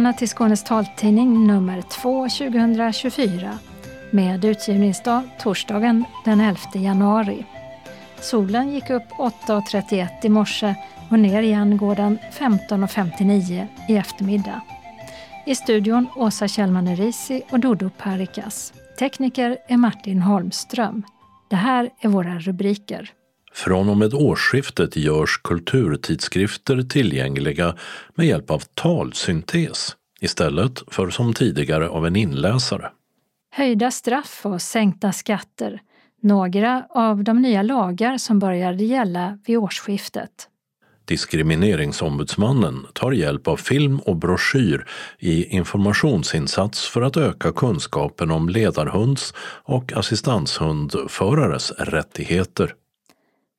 Välkomna till Skånes taltidning nummer 2 2024 med utgivningsdag torsdagen den 11 januari. Solen gick upp 8.31 i morse och ner igen går den 15.59 i eftermiddag. I studion Åsa Kjellman Erisi och Dodo Parikas. Tekniker är Martin Holmström. Det här är våra rubriker. Från och med årsskiftet görs kulturtidskrifter tillgängliga med hjälp av talsyntes istället för som tidigare av en inläsare. Höjda straff och sänkta skatter. Några av de nya lagar som började gälla vid årsskiftet. Diskrimineringsombudsmannen tar hjälp av film och broschyr i informationsinsats för att öka kunskapen om ledarhunds och assistanshundförares rättigheter.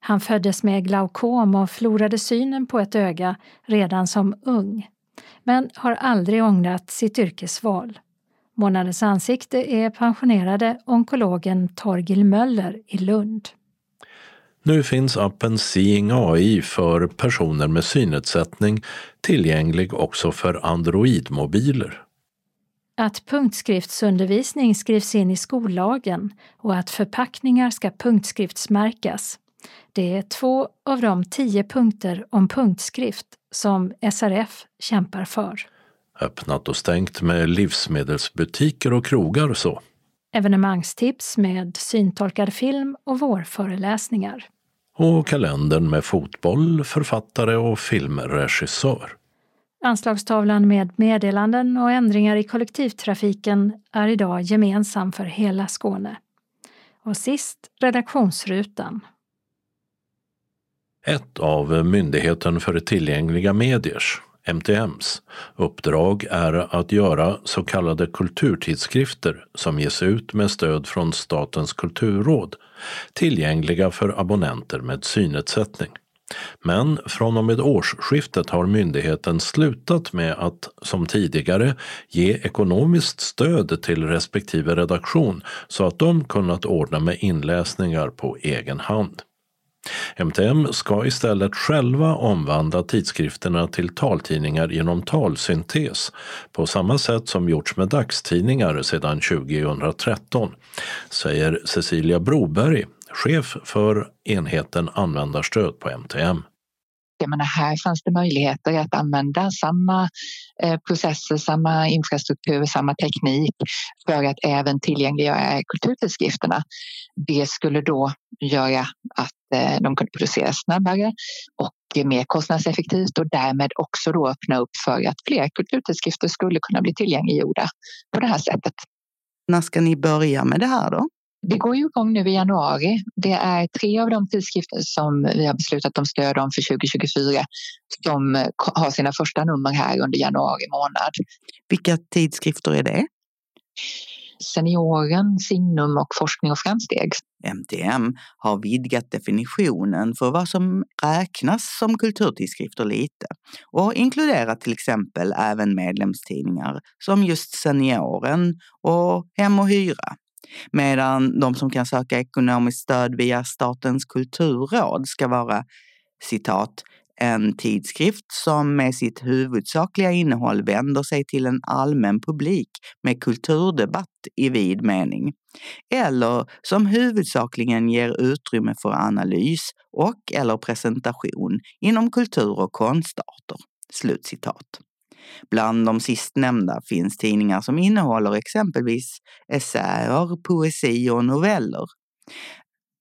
Han föddes med glaukom och förlorade synen på ett öga redan som ung, men har aldrig ångrat sitt yrkesval. Månadens ansikte är pensionerade onkologen Torgil Möller i Lund. Nu finns appen Seeing AI för personer med synnedsättning tillgänglig också för Android-mobiler. Att punktskriftsundervisning skrivs in i skollagen och att förpackningar ska punktskriftsmärkas det är två av de tio punkter om punktskrift som SRF kämpar för. Öppnat och stängt med livsmedelsbutiker och krogar så. Evenemangstips med syntolkad film och vårföreläsningar. Och kalendern med fotboll, författare och filmregissör. Anslagstavlan med meddelanden och ändringar i kollektivtrafiken är idag gemensam för hela Skåne. Och sist redaktionsrutan ett av Myndigheten för tillgängliga mediers, MTMs, uppdrag är att göra så kallade kulturtidskrifter som ges ut med stöd från Statens kulturråd tillgängliga för abonnenter med synnedsättning. Men från och med årsskiftet har myndigheten slutat med att, som tidigare, ge ekonomiskt stöd till respektive redaktion så att de kunnat ordna med inläsningar på egen hand. MTM ska istället själva omvandla tidskrifterna till taltidningar genom talsyntes på samma sätt som gjorts med dagstidningar sedan 2013, säger Cecilia Broberg, chef för enheten användarstöd på MTM. Jag menar, här fanns det möjligheter att använda samma eh, processer, samma infrastruktur, samma teknik för att även tillgängliggöra kulturtidskrifterna. Det skulle då göra att eh, de kunde produceras snabbare och mer kostnadseffektivt och därmed också då öppna upp för att fler kulturtidskrifter skulle kunna bli tillgängliggjorda på det här sättet. När ska ni börja med det här då? Det går ju igång nu i januari. Det är tre av de tidskrifter som vi har beslutat om stöd om för 2024 som har sina första nummer här under januari månad. Vilka tidskrifter är det? Senioren, Signum och Forskning och framsteg. MTM har vidgat definitionen för vad som räknas som kulturtidskrifter lite och inkluderar till exempel även medlemstidningar som just Senioren och Hem och Hyra. Medan de som kan söka ekonomiskt stöd via Statens kulturråd ska vara citat en tidskrift som med sitt huvudsakliga innehåll vänder sig till en allmän publik med kulturdebatt i vid mening. Eller som huvudsakligen ger utrymme för analys och eller presentation inom kultur och konstarter. Slutcitat. Bland de sistnämnda finns tidningar som innehåller exempelvis essäer, poesi och noveller.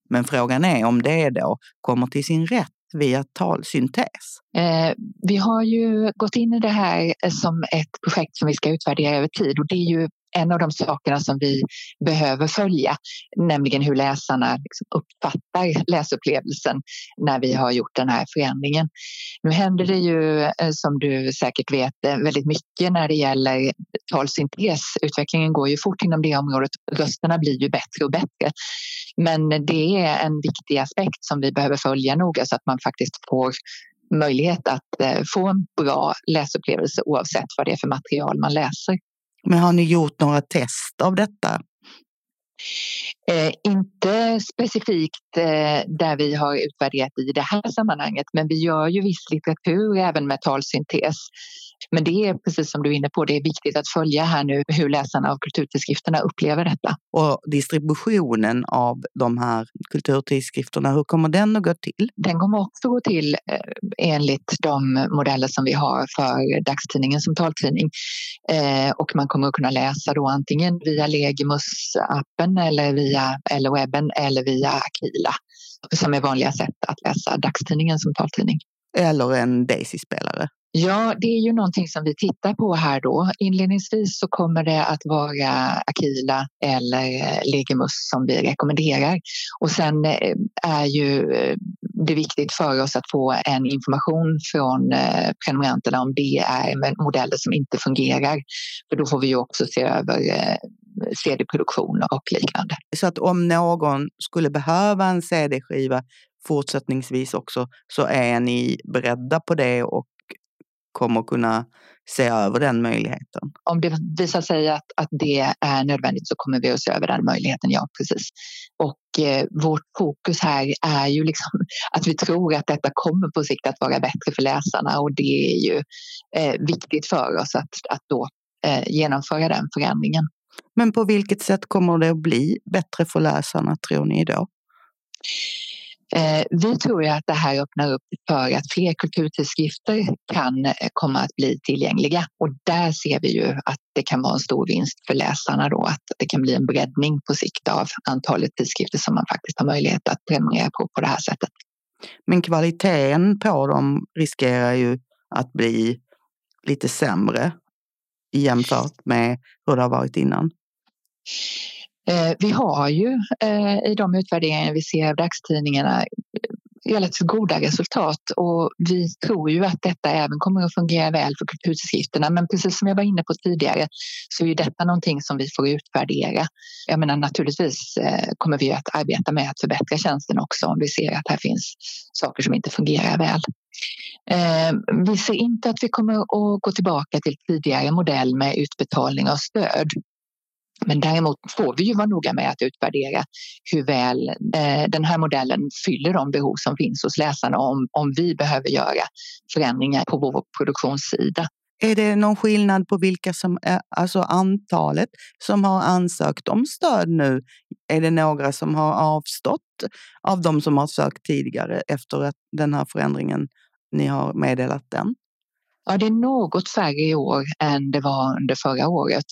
Men frågan är om det då kommer till sin rätt via talsyntes? Eh, vi har ju gått in i det här som ett projekt som vi ska utvärdera över tid och det är ju en av de sakerna som vi behöver följa, nämligen hur läsarna liksom uppfattar läsupplevelsen när vi har gjort den här förändringen. Nu händer det ju, eh, som du säkert vet, eh, väldigt mycket när det gäller talsyntes. Utvecklingen går ju fort inom det området. Rösterna blir ju bättre och bättre. Men det är en viktig aspekt som vi behöver följa noga så att man faktiskt får möjlighet att eh, få en bra läsupplevelse oavsett vad det är för material man läser. Men har ni gjort några test av detta? Eh, inte specifikt eh, där vi har utvärderat i det här sammanhanget men vi gör ju viss litteratur även med talsyntes men det är precis som du är inne på, det är viktigt att följa här nu hur läsarna av kulturtidskrifterna upplever detta. Och distributionen av de här kulturtidskrifterna, hur kommer den att gå till? Den kommer också gå till eh, enligt de modeller som vi har för dagstidningen som taltidning. Eh, och man kommer att kunna läsa då antingen via Legimus-appen eller via eller webben eller via Akila som är vanliga sätt att läsa dagstidningen som taltidning. Eller en Daisy-spelare? Ja, det är ju någonting som vi tittar på här då. Inledningsvis så kommer det att vara Akila eller eh, Legimus som vi rekommenderar. Och sen eh, är ju eh, det viktigt för oss att få en information från prenumeranterna om det är modeller som inte fungerar. För då får vi ju också se över CD-produktion och liknande. Så att om någon skulle behöva en CD-skiva fortsättningsvis också så är ni beredda på det och kommer kunna se över den möjligheten. Om det visar sig att, att det är nödvändigt så kommer vi att se över den möjligheten, ja precis. Och eh, vårt fokus här är ju liksom att vi tror att detta kommer på sikt att vara bättre för läsarna och det är ju eh, viktigt för oss att, att då eh, genomföra den förändringen. Men på vilket sätt kommer det att bli bättre för läsarna tror ni då? Eh, vi tror att det här öppnar upp för att fler kulturtidskrifter kan eh, komma att bli tillgängliga och där ser vi ju att det kan vara en stor vinst för läsarna då att det kan bli en breddning på sikt av antalet tidskrifter som man faktiskt har möjlighet att prenumerera på på det här sättet. Men kvaliteten på dem riskerar ju att bli lite sämre jämfört med hur det har varit innan. Eh, vi har ju eh, i de utvärderingar vi ser av dagstidningarna eh, relativt goda resultat och vi tror ju att detta även kommer att fungera väl för kulturtidskrifterna. Men precis som jag var inne på tidigare så är detta någonting som vi får utvärdera. Jag menar naturligtvis kommer vi att arbeta med att förbättra tjänsten också om vi ser att här finns saker som inte fungerar väl. Vi ser inte att vi kommer att gå tillbaka till tidigare modell med utbetalning av stöd men däremot får vi ju vara noga med att utvärdera hur väl eh, den här modellen fyller de behov som finns hos läsarna om, om vi behöver göra förändringar på vår produktionssida. Är det någon skillnad på vilka som är, alltså antalet som har ansökt om stöd nu? Är det några som har avstått av de som har sökt tidigare efter att den här förändringen ni har meddelat den? Ja, det är något färre i år än det var under förra året.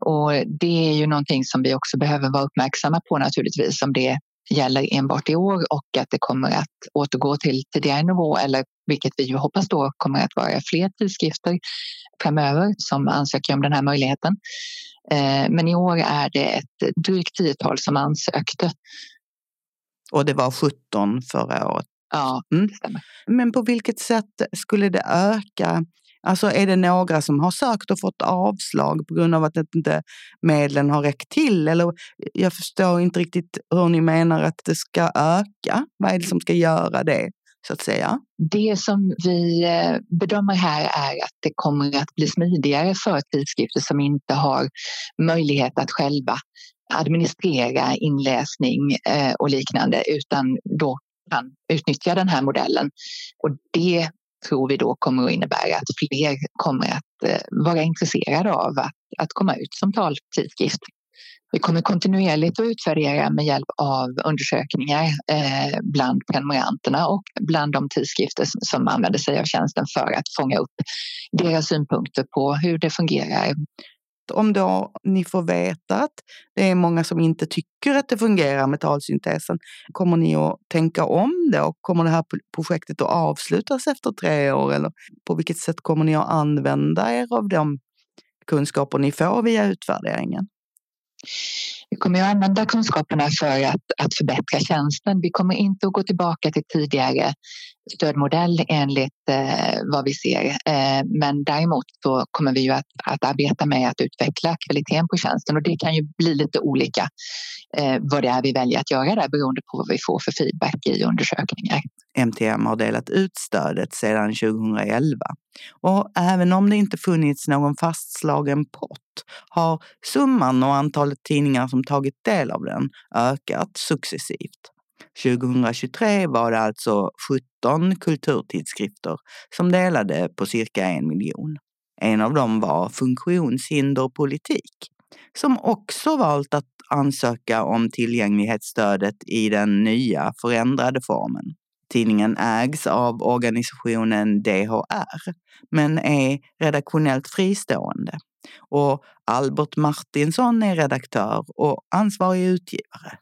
Och det är ju någonting som vi också behöver vara uppmärksamma på naturligtvis om det gäller enbart i år och att det kommer att återgå till tidigare nivå eller vilket vi ju hoppas då kommer att vara fler tidskrifter framöver som ansöker om den här möjligheten. Eh, men i år är det ett drygt tiotal som ansökte. Och det var 17 förra året? Ja, mm. det stämmer. Men på vilket sätt skulle det öka Alltså är det några som har sökt och fått avslag på grund av att inte medlen har räckt till? Eller jag förstår inte riktigt hur ni menar att det ska öka. Vad är det som ska göra det? Så att säga? Det som vi eh, bedömer här är att det kommer att bli smidigare för tidskrifter som inte har möjlighet att själva administrera inläsning eh, och liknande utan då kan utnyttja den här modellen. Och det tror vi då kommer att innebära att fler kommer att eh, vara intresserade av att, att komma ut som taltidskrift. Vi kommer kontinuerligt att utvärdera med hjälp av undersökningar eh, bland prenumeranterna och bland de tidskrifter som använder sig av tjänsten för att fånga upp deras synpunkter på hur det fungerar om då ni får veta att det är många som inte tycker att det fungerar med talsyntesen, kommer ni att tänka om då? Kommer det här projektet att avslutas efter tre år eller på vilket sätt kommer ni att använda er av de kunskaper ni får via utvärderingen? Vi kommer att använda kunskaperna för att, att förbättra tjänsten. Vi kommer inte att gå tillbaka till tidigare stödmodell enligt eh, vad vi ser. Eh, men däremot så kommer vi ju att, att arbeta med att utveckla kvaliteten på tjänsten och det kan ju bli lite olika eh, vad det är vi väljer att göra där beroende på vad vi får för feedback i undersökningar. MTM har delat ut stödet sedan 2011 och även om det inte funnits någon fastslagen pott har summan och antalet tidningar som tagit del av den ökat successivt. 2023 var det alltså 17 kulturtidskrifter som delade på cirka en miljon. En av dem var funktionshinderpolitik, som också valt att ansöka om tillgänglighetsstödet i den nya förändrade formen. Tidningen ägs av organisationen DHR, men är redaktionellt fristående. Och Albert Martinsson är redaktör och ansvarig utgivare.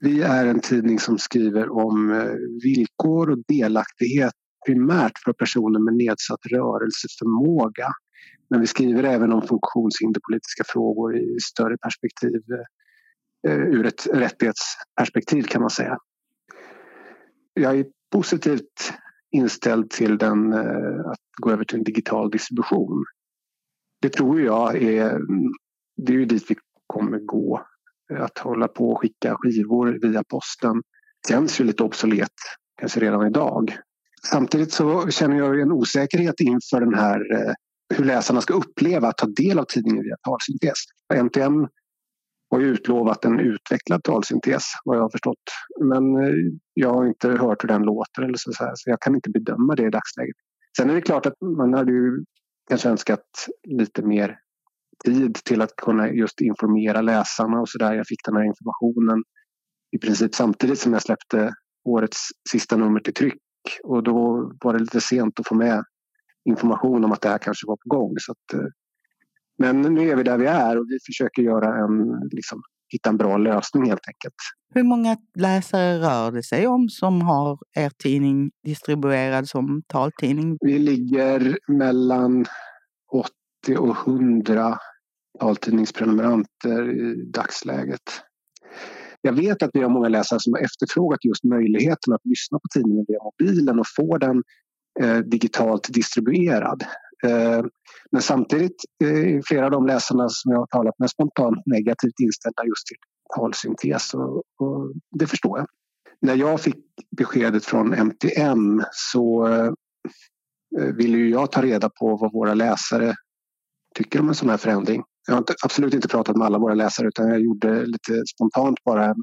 Vi är en tidning som skriver om eh, villkor och delaktighet primärt för personer med nedsatt rörelseförmåga. Men vi skriver även om funktionshinderpolitiska frågor i större perspektiv, eh, eh, ur ett rättighetsperspektiv kan man säga. Jag är positivt inställd till den, eh, att gå över till en digital distribution. Det tror jag är, det är ju dit vi kommer gå. Eh, att hålla på och skicka skivor via posten känns ju lite obsolet, kanske redan idag. Samtidigt så känner jag en osäkerhet inför den här eh, hur läsarna ska uppleva att ta del av tidningen via talsyntes. NTM har ju utlovat en utvecklad talsyntes vad jag har förstått. Men eh, jag har inte hört hur den låter eller så, så jag kan inte bedöma det i dagsläget. Sen är det klart att man hade ju kanske önskat lite mer tid till att kunna just informera läsarna och så där. Jag fick den här informationen i princip samtidigt som jag släppte årets sista nummer till tryck och då var det lite sent att få med information om att det här kanske var på gång. Så att, eh, men nu är vi där vi är och vi försöker göra en, liksom, hitta en bra lösning helt enkelt. Hur många läsare rör det sig om som har er tidning distribuerad som taltidning? Vi ligger mellan 80 och 100 taltidningsprenumeranter i dagsläget. Jag vet att vi har många läsare som har efterfrågat just möjligheten att lyssna på tidningen via mobilen och få den eh, digitalt distribuerad. Eh, men samtidigt eh, är flera av de läsarna som jag har talat med spontant negativt inställda just till talsyntes och, och det förstår jag. När jag fick beskedet från MTM så eh, ville ju jag ta reda på vad våra läsare tycker om en sån här förändring. Jag har inte, absolut inte pratat med alla våra läsare utan jag gjorde lite spontant bara,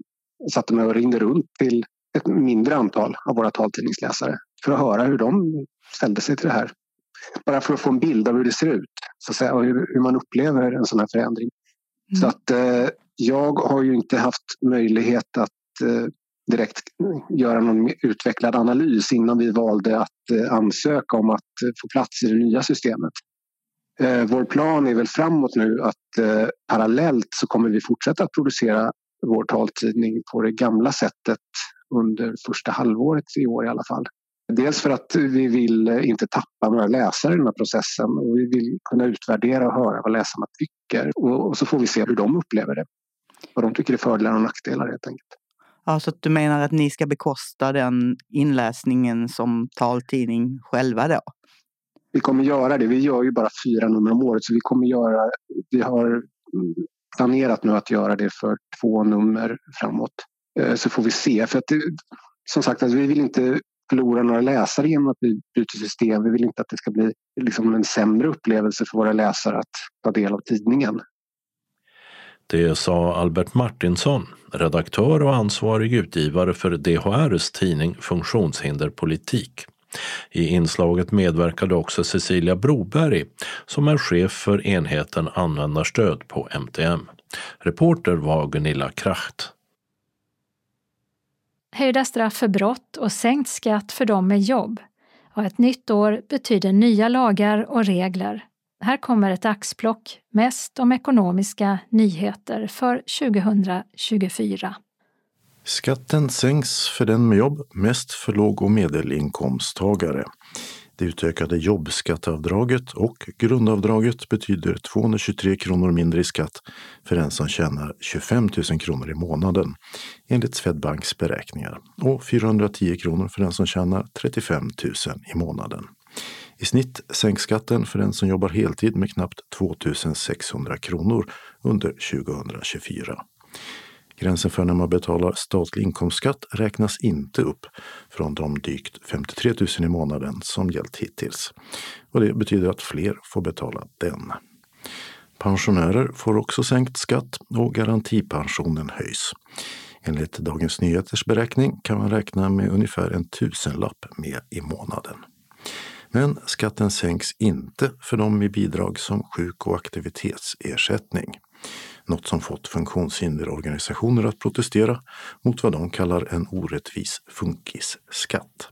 satte mig och ringde runt till ett mindre antal av våra taltidningsläsare för att höra hur de ställde sig till det här. Bara för att få en bild av hur det ser ut så att säga, och hur, man upplever en sån här förändring. Mm. Så att eh, jag har ju inte haft möjlighet att eh, direkt göra någon utvecklad analys innan vi valde att eh, ansöka om att eh, få plats i det nya systemet. Eh, vår plan är väl framåt nu att eh, parallellt så kommer vi fortsätta att producera vår taltidning på det gamla sättet under första halvåret i år i alla fall. Dels för att vi vill inte tappa några läsare i den här processen och vi vill kunna utvärdera och höra vad läsarna tycker och så får vi se hur de upplever det. Vad de tycker är fördelar och nackdelar helt enkelt. Ja, så du menar att ni ska bekosta den inläsningen som taltidning själva då? Vi kommer göra det. Vi gör ju bara fyra nummer om året så vi kommer göra, vi har planerat nu att göra det för två nummer framåt. Eh, så får vi se. För att det, som sagt, alltså, vi vill inte förlora några läsare genom att vi byter system. Vi vill inte att det ska bli liksom en sämre upplevelse för våra läsare att ta del av tidningen. Det sa Albert Martinsson, redaktör och ansvarig utgivare för DHRs tidning Funktionshinderpolitik. I inslaget medverkade också Cecilia Broberg som är chef för enheten användarstöd på MTM. Reporter var Gunilla Kracht. Höjda straff för brott och sänkt skatt för dem med jobb. Och ett nytt år betyder nya lagar och regler. Här kommer ett axplock, mest om ekonomiska nyheter för 2024. Skatten sänks för den med jobb, mest för låg och medelinkomsttagare. Det utökade jobbskatteavdraget och grundavdraget betyder 223 kronor mindre i skatt för den som tjänar 25 000 kronor i månaden enligt Swedbanks beräkningar och 410 kronor för den som tjänar 35 000 i månaden. I snitt sänks skatten för den som jobbar heltid med knappt 2 600 kronor under 2024. Gränsen för när man betalar statlig inkomstskatt räknas inte upp från de drygt 53 000 i månaden som gällt hittills. Och det betyder att fler får betala den. Pensionärer får också sänkt skatt och garantipensionen höjs. Enligt Dagens Nyheters beräkning kan man räkna med ungefär en tusenlapp mer i månaden. Men skatten sänks inte för de med bidrag som sjuk och aktivitetsersättning. Något som fått funktionshinderorganisationer att protestera mot vad de kallar en orättvis funkisskatt.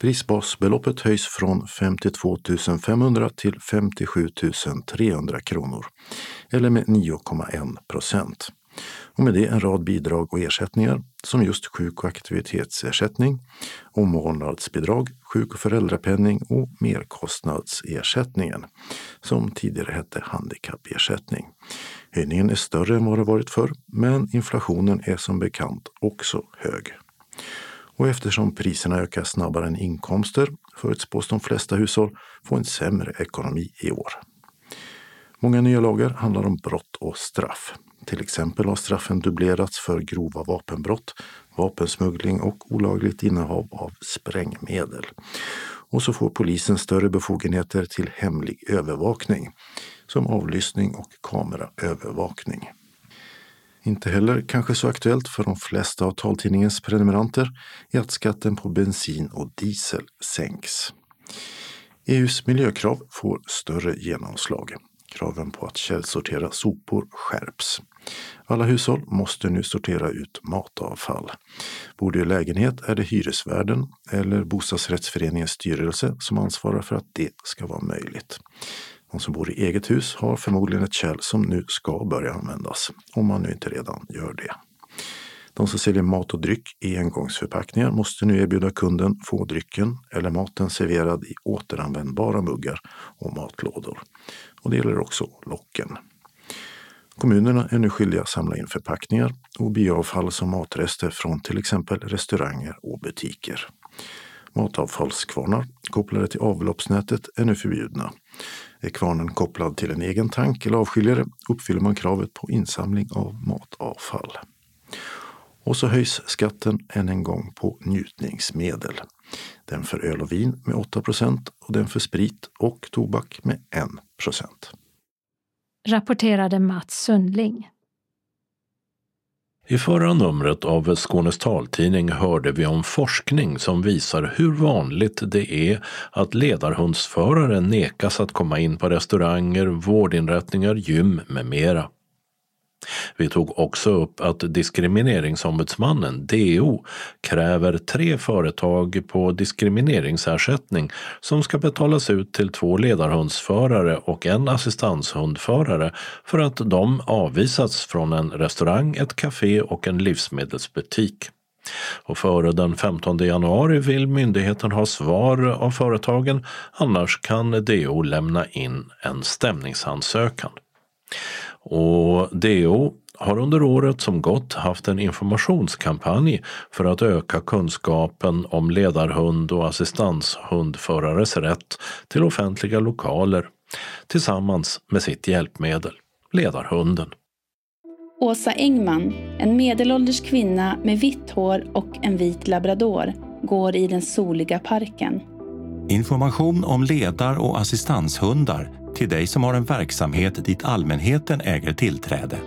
Prisbasbeloppet höjs från 52 500 till 57 300 kronor, eller med 9,1 procent. Och med det en rad bidrag och ersättningar som just sjuk och aktivitetsersättning, omvårdnadsbidrag, sjuk och föräldrapenning och merkostnadsersättningen, som tidigare hette handikappersättning. Höjningen är större än vad det varit förr, men inflationen är som bekant också hög. Och eftersom priserna ökar snabbare än inkomster förutspås de flesta hushåll få en sämre ekonomi i år. Många nya lagar handlar om brott och straff. Till exempel har straffen dubblerats för grova vapenbrott, vapensmuggling och olagligt innehav av sprängmedel. Och så får polisen större befogenheter till hemlig övervakning, som avlyssning och kameraövervakning. Inte heller kanske så aktuellt för de flesta av taltidningens prenumeranter är att skatten på bensin och diesel sänks. EUs miljökrav får större genomslag. Kraven på att källsortera sopor skärps. Alla hushåll måste nu sortera ut matavfall. Bor du i lägenhet är det hyresvärden eller bostadsrättsföreningens styrelse som ansvarar för att det ska vara möjligt. De som bor i eget hus har förmodligen ett kärl som nu ska börja användas, om man nu inte redan gör det. De som säljer mat och dryck i engångsförpackningar måste nu erbjuda kunden få drycken eller maten serverad i återanvändbara muggar och matlådor. Och det gäller också locken. Kommunerna är nu skyldiga att samla in förpackningar och bioavfall som matrester från till exempel restauranger och butiker. Matavfallskvarnar kopplade till avloppsnätet är nu förbjudna. Är kvarnen kopplad till en egen tank eller avskiljare uppfyller man kravet på insamling av matavfall. Och så höjs skatten än en gång på njutningsmedel. Den för öl och vin med 8% och den för sprit och tobak med 1 Rapporterade Mats Sundling. I förra numret av Skånes taltidning hörde vi om forskning som visar hur vanligt det är att ledarhundsförare nekas att komma in på restauranger, vårdinrättningar, gym med mera. Vi tog också upp att Diskrimineringsombudsmannen, DO, kräver tre företag på diskrimineringsersättning som ska betalas ut till två ledarhundsförare och en assistanshundförare för att de avvisats från en restaurang, ett café och en livsmedelsbutik. Och före den 15 januari vill myndigheten ha svar av företagen, annars kan DO lämna in en stämningsansökan. Och DO har under året som gått haft en informationskampanj för att öka kunskapen om ledarhund och assistanshundförares rätt till offentliga lokaler tillsammans med sitt hjälpmedel, ledarhunden. Åsa Engman, en medelålders kvinna med vitt hår och en vit labrador, går i den soliga parken. Information om ledar och assistanshundar till dig som har en verksamhet dit allmänheten äger tillträde.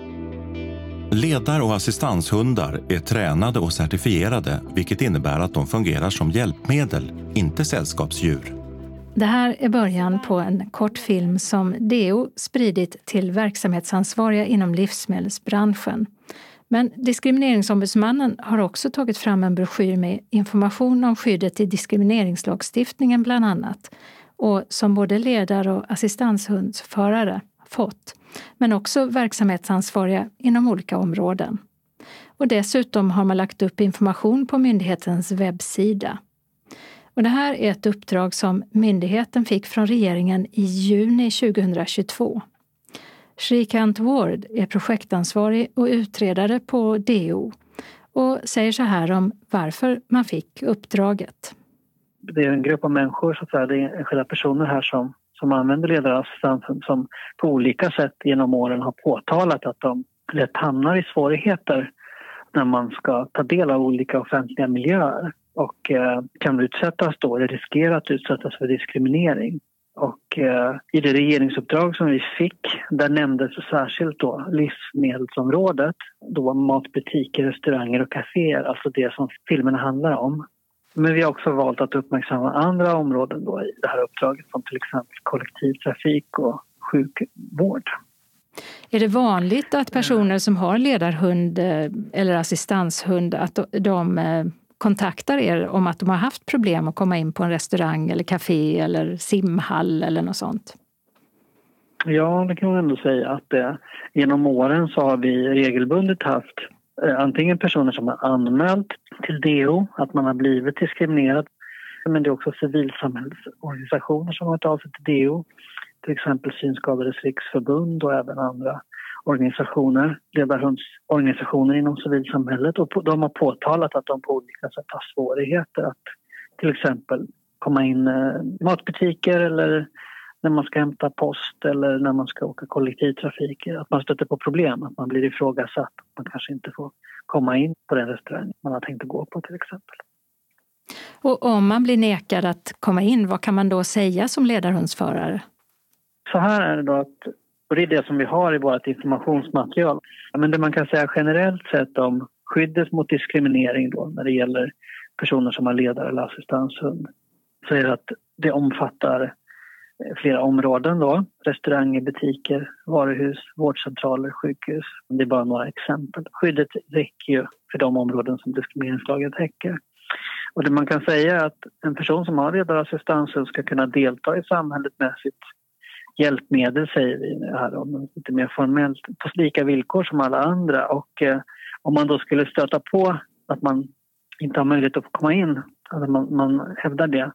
Ledar och assistanshundar är tränade och certifierade vilket innebär att de fungerar som hjälpmedel, inte sällskapsdjur. Det här är början på en kortfilm som DO spridit till verksamhetsansvariga inom livsmedelsbranschen. Men Diskrimineringsombudsmannen har också tagit fram en broschyr med information om skyddet i diskrimineringslagstiftningen bland annat och som både ledare och assistanshundsförare fått, men också verksamhetsansvariga inom olika områden. Och dessutom har man lagt upp information på myndighetens webbsida. Och det här är ett uppdrag som myndigheten fick från regeringen i juni 2022. Shrikant Ward är projektansvarig och utredare på DO och säger så här om varför man fick uppdraget det är en grupp av människor, så att säga, det är enskilda personer här som, som använder ledarassistans som på olika sätt genom åren har påtalat att de lätt hamnar i svårigheter när man ska ta del av olika offentliga miljöer och eh, kan utsättas då, eller riskera att utsättas för diskriminering. Och eh, i det regeringsuppdrag som vi fick, där nämndes särskilt då livsmedelsområdet, då matbutiker, restauranger och kaféer, alltså det som filmerna handlar om. Men vi har också valt att uppmärksamma andra områden då i det här uppdraget som till exempel kollektivtrafik och sjukvård. Är det vanligt att personer som har ledarhund eh, eller assistanshund att de eh, kontaktar er om att de har haft problem att komma in på en restaurang eller café eller simhall eller något sånt? Ja, det kan man ändå säga att det, genom åren så har vi regelbundet haft Eh, antingen personer som har anmält till DO att man har blivit diskriminerad men det är också civilsamhällsorganisationer som har tagit av sig till DO till exempel Synskadades riksförbund och även andra organisationer, ledarhundsorganisationer inom civilsamhället och de har påtalat att de på olika sätt har svårigheter att till exempel komma in i matbutiker eller när man ska hämta post eller när man ska åka kollektivtrafik. Att man stöter på problem, att man blir ifrågasatt. Man kanske inte får komma in på den restaurang man har tänkt att gå på till exempel. Och om man blir nekad att komma in, vad kan man då säga som ledarhundsförare? Så här är det då att, och det är det som vi har i vårt informationsmaterial. Men det man kan säga generellt sett om skyddet mot diskriminering då när det gäller personer som har ledare eller assistanshund så är det att det omfattar Eh, flera områden då. Restauranger, butiker, varuhus, vårdcentraler, sjukhus. Det är bara några exempel. Skyddet räcker ju för de områden som diskrimineringslagen täcker. Och det man kan säga är att en person som har ledarassistans ska kunna delta i samhället med sitt hjälpmedel säger vi här om lite mer formellt på lika villkor som alla andra och eh, om man då skulle stöta på att man inte har möjlighet att komma in, alltså man, man hävdar det,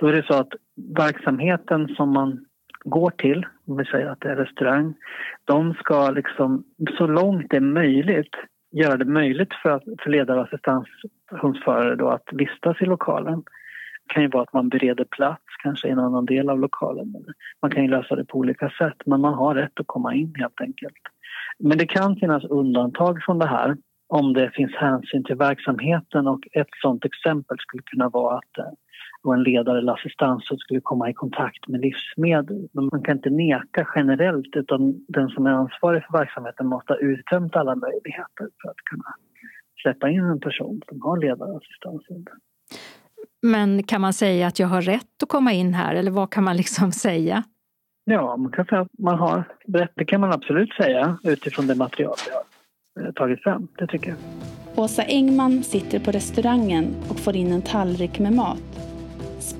då är det så att verksamheten som man går till, om vi säger att det är restaurang, de ska liksom så långt det är möjligt göra det möjligt för, för ledare och assistanshundsförare då att vistas i lokalen Det kan ju vara att man bereder plats kanske i en annan del av lokalen. Man kan ju lösa det på olika sätt men man har rätt att komma in helt enkelt. Men det kan finnas undantag från det här om det finns hänsyn till verksamheten och ett sådant exempel skulle kunna vara att eh, och en ledare eller assistans skulle komma i kontakt med livsmedel. Men man kan inte neka generellt utan den som är ansvarig för verksamheten måste ha uttömt alla möjligheter för att kunna släppa in en person som har ledare och assistans. Men kan man säga att jag har rätt att komma in här eller vad kan man liksom säga? Ja, man kan säga att man har rätt. Det kan man absolut säga utifrån det material vi har eh, tagit fram. Det tycker jag. Åsa Engman sitter på restaurangen och får in en tallrik med mat.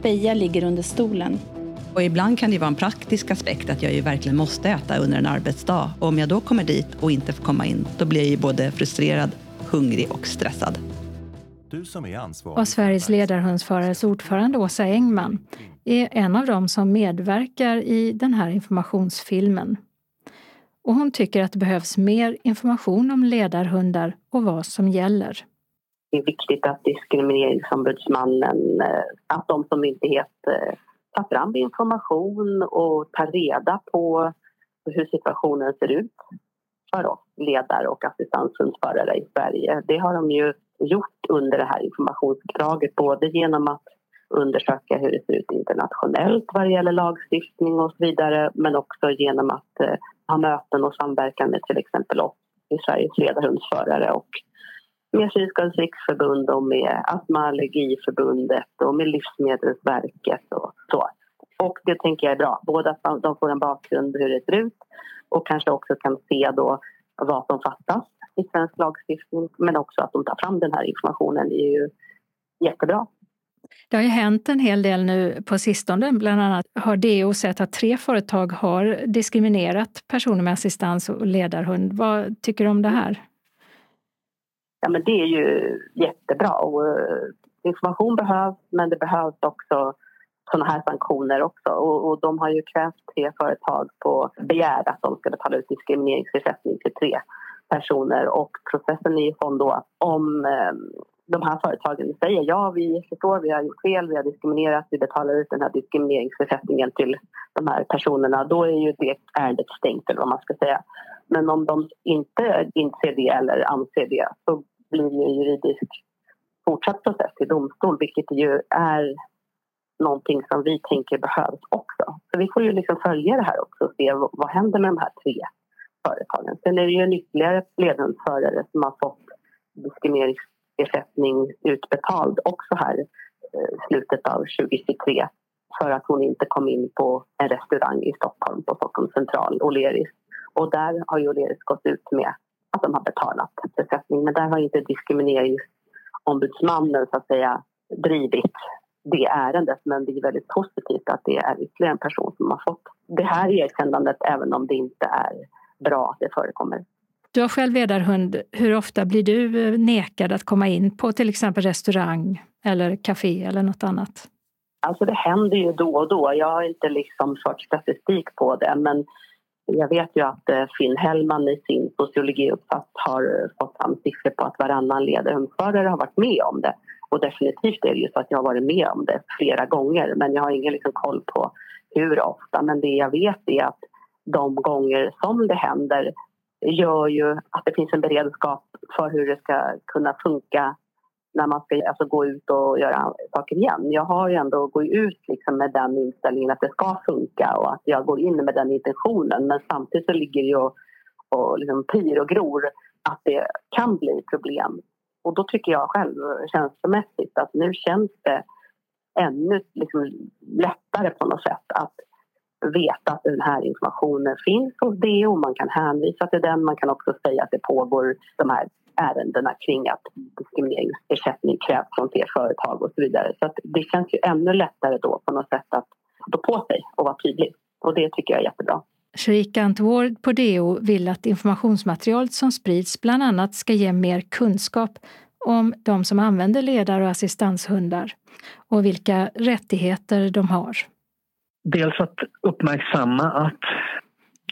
Speja ligger under stolen. Och ibland kan det vara en praktisk aspekt att jag ju verkligen måste äta under en arbetsdag. Och om jag då kommer dit och inte får komma in, då blir jag ju både frustrerad, hungrig och stressad. Du som är ansvarig och Sveriges ledarhundsförares ordförande Åsa Engman är en av dem som medverkar i den här informationsfilmen. Och hon tycker att det behövs mer information om ledarhundar och vad som gäller. Det är viktigt att Diskrimineringsombudsmannen, eh, att de som myndighet eh, tar fram information och tar reda på hur situationen ser ut för oss ledare och assistanshundförare i Sverige. Det har de ju gjort under det här informationsuppdraget både genom att undersöka hur det ser ut internationellt vad det gäller lagstiftning och så vidare men också genom att eh, ha möten och samverkan med till exempel oss i Sveriges ledarhundsförare och med Synskadades riksförbund och med Astma Allergiförbundet och med Livsmedelsverket och så. Och det tänker jag är bra, både att de får en bakgrund hur det ser ut och kanske också kan se då vad som fattas i svensk lagstiftning men också att de tar fram den här informationen är ju jättebra. Det har ju hänt en hel del nu på sistone. Bland annat har DO sett att tre företag har diskriminerat personer med assistans och ledarhund. Vad tycker du om det här? Ja, men det är ju jättebra. Och, uh, information behövs, men det behövs också sådana här sanktioner också. Och, och, de har ju krävt tre företag på begär att de ska betala ut diskrimineringsersättning till tre personer och processen är ju sån då om eh, de här företagen säger ja, vi förstår, vi har gjort fel, vi har diskriminerat, vi betalar ut den här diskrimineringsersättningen till de här personerna, då är ju det ärendet stängt eller vad man ska säga. Men om de inte inser det eller anser det så blir ju en juridisk fortsatt process i domstol vilket ju är någonting som vi tänker behövs också. Så vi får ju liksom följa det här också och se vad händer med de här tre företagen. Sen är det ju en ytterligare ledningsförare som har fått diskrimineringsersättning utbetald också här eh, slutet av 2023 för att hon inte kom in på en restaurang i Stockholm på Stockholms central, O'Learys. Och där har ju O'Learys gått ut med att de har betalat ersättning. Men där har inte diskrimineringsombudsmannen så att säga drivit det ärendet. Men det är väldigt positivt att det är ytterligare en person som har fått det här erkännandet även om det inte är bra att det förekommer. Du har själv ledarhund. Hur ofta blir du eh, nekad att komma in på till exempel restaurang eller café eller något annat? Alltså det händer ju då och då. Jag har inte liksom fört statistik på det men jag vet ju att eh, Finn Hellman i sin sociologiuppsats har eh, fått fram siffror på att varannan ledarhundsförare har varit med om det. Och definitivt är det ju så att jag har varit med om det flera gånger men jag har ingen liksom koll på hur ofta. Men det jag vet är att de gånger som det händer gör ju att det finns en beredskap för hur det ska kunna funka när man ska alltså, gå ut och göra saker igen. Jag har ju ändå gått ut liksom med den inställningen att det ska funka och att jag går in med den intentionen men samtidigt så ligger det ju och, och liksom pyr och gror att det kan bli problem. Och då tycker jag själv känslomässigt att nu känns det ännu liksom lättare på något sätt att veta att den här informationen finns hos DO. Man kan hänvisa till den. Man kan också säga att det pågår de här ärendena kring att diskrimineringsersättning krävs från fler företag och så vidare. Så det känns ju ännu lättare då på något sätt att stå på sig och vara tydlig. Och det tycker jag är jättebra. Shrikant Ward på DO vill att informationsmaterialet som sprids bland annat ska ge mer kunskap om de som använder ledar och assistanshundar och vilka rättigheter de har. Dels att uppmärksamma att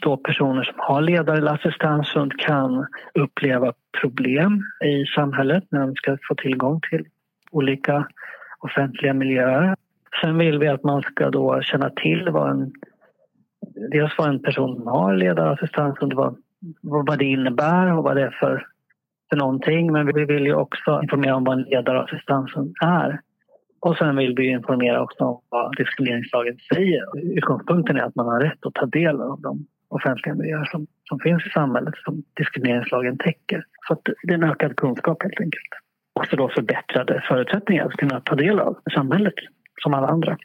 då personer som har ledare eller assistanshund kan uppleva problem i samhället när de ska få tillgång till olika offentliga miljöer. Sen vill vi att man ska då känna till vad en, dels vad en person som har ledare och assistanshund, vad, vad det innebär och vad det är för, för någonting. Men vi vill ju också informera om vad en ledare och assistanshund är. Och sen vill vi informera också om vad diskrimineringslagen säger. Utgångspunkten är att man har rätt att ta del av de offentliga miljöer som, som finns i samhället som diskrimineringslagen täcker. Så att det är en ökad kunskap helt enkelt. Också då förbättrade förutsättningar att kunna ta del av samhället som alla andra.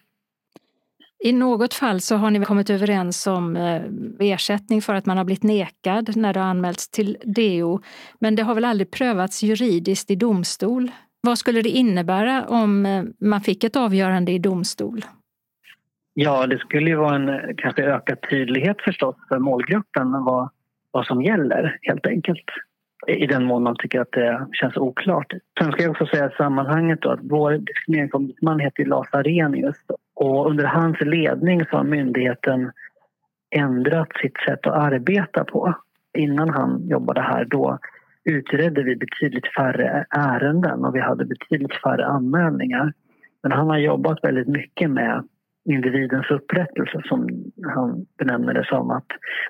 I något fall så har ni kommit överens om eh, ersättning för att man har blivit nekad när det har anmälts till DO. Men det har väl aldrig prövats juridiskt i domstol? Vad skulle det innebära om eh, man fick ett avgörande i domstol? Ja, det skulle ju vara en kanske ökad tydlighet förstås för målgruppen vad, vad som gäller helt enkelt. I den mån man tycker att det känns oklart. Sen ska jag också säga i sammanhanget då att vår diskrimineringsombudsman heter Lars Arrhenius och under hans ledning så har myndigheten ändrat sitt sätt att arbeta på. Innan han jobbade här då utredde vi betydligt färre ärenden och vi hade betydligt färre anmälningar. Men han har jobbat väldigt mycket med individens upprättelse som han benämner det som. Att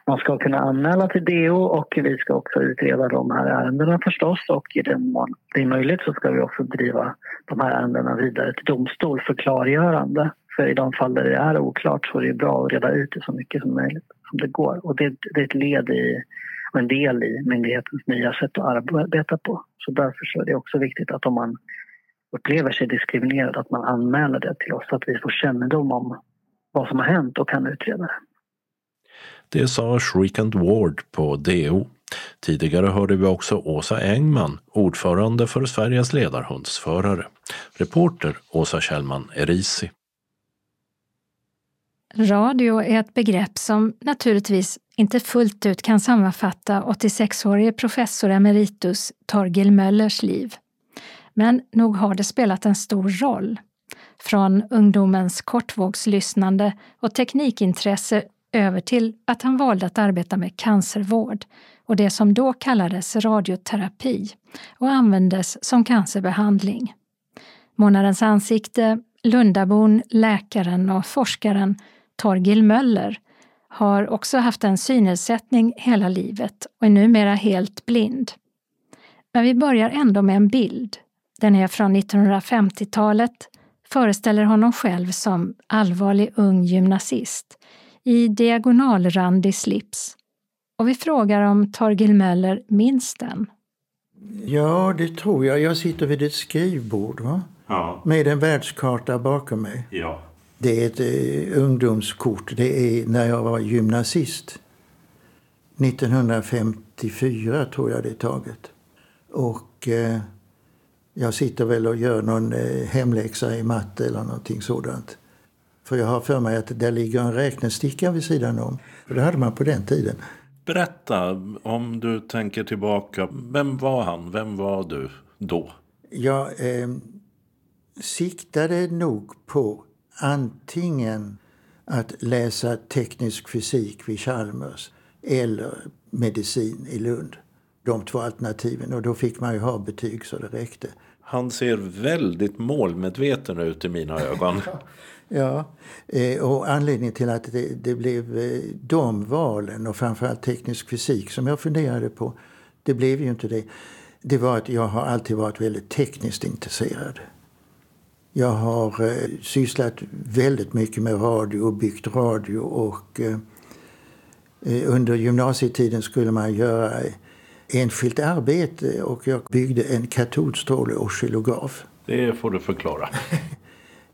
man ska kunna anmäla till DO och vi ska också utreda de här ärendena förstås och i den mån det är möjligt så ska vi också driva de här ärendena vidare till domstol för klargörande. För i de fall där det är oklart så är det bra att reda ut det så mycket som möjligt som det går. Och det, det är ett led i och en del i myndighetens nya sätt att arbeta på. Så därför så är det också viktigt att om man upplever sig diskriminerad att man anmäler det till oss så att vi får kännedom om vad som har hänt och kan utreda det. Det sa Shrikant Ward på DO. Tidigare hörde vi också Åsa Engman, ordförande för Sveriges ledarhundsförare. Reporter Åsa Kjellman Erisi. Radio är ett begrepp som naturligtvis inte fullt ut kan sammanfatta 86-årige professor emeritus Torgil Möllers liv. Men nog har det spelat en stor roll. Från ungdomens kortvågslyssnande och teknikintresse över till att han valde att arbeta med cancervård och det som då kallades radioterapi och användes som cancerbehandling. Månadens ansikte, Lundabon, läkaren och forskaren Torgil Möller har också haft en synnedsättning hela livet och är numera helt blind. Men vi börjar ändå med en bild. Den är från 1950-talet, föreställer honom själv som allvarlig ung gymnasist i diagonalrandig slips. Och vi frågar om Torgil Möller minns den. Ja, det tror jag. Jag sitter vid ett skrivbord. Va? Ja. Med en världskarta bakom mig. Ja. Det är ett eh, ungdomskort. Det är när jag var gymnasist. 1954 tror jag det är taget. Och eh, jag sitter väl och gör någon eh, hemläxa i matte eller någonting sådant. För jag har för mig att där ligger en räknesticka vid sidan om. För det hade man på den tiden. Berätta om du tänker tillbaka. Vem var han? Vem var du då? Jag eh, siktade nog på antingen att läsa teknisk fysik vid Chalmers eller medicin i Lund. De två alternativen. Och då fick man ju ha betyg så det räckte. Han ser väldigt målmedveten ut i mina ögon. Ja, eh, och anledningen till att det, det blev eh, de valen och framförallt teknisk fysik som jag funderade på, det blev ju inte det. Det var att jag har alltid varit väldigt tekniskt intresserad. Jag har eh, sysslat väldigt mycket med radio och byggt radio och eh, eh under gymnasietiden skulle man göra enskilt arbete och jag byggde en katodstråle-oscillograf. Det får du förklara.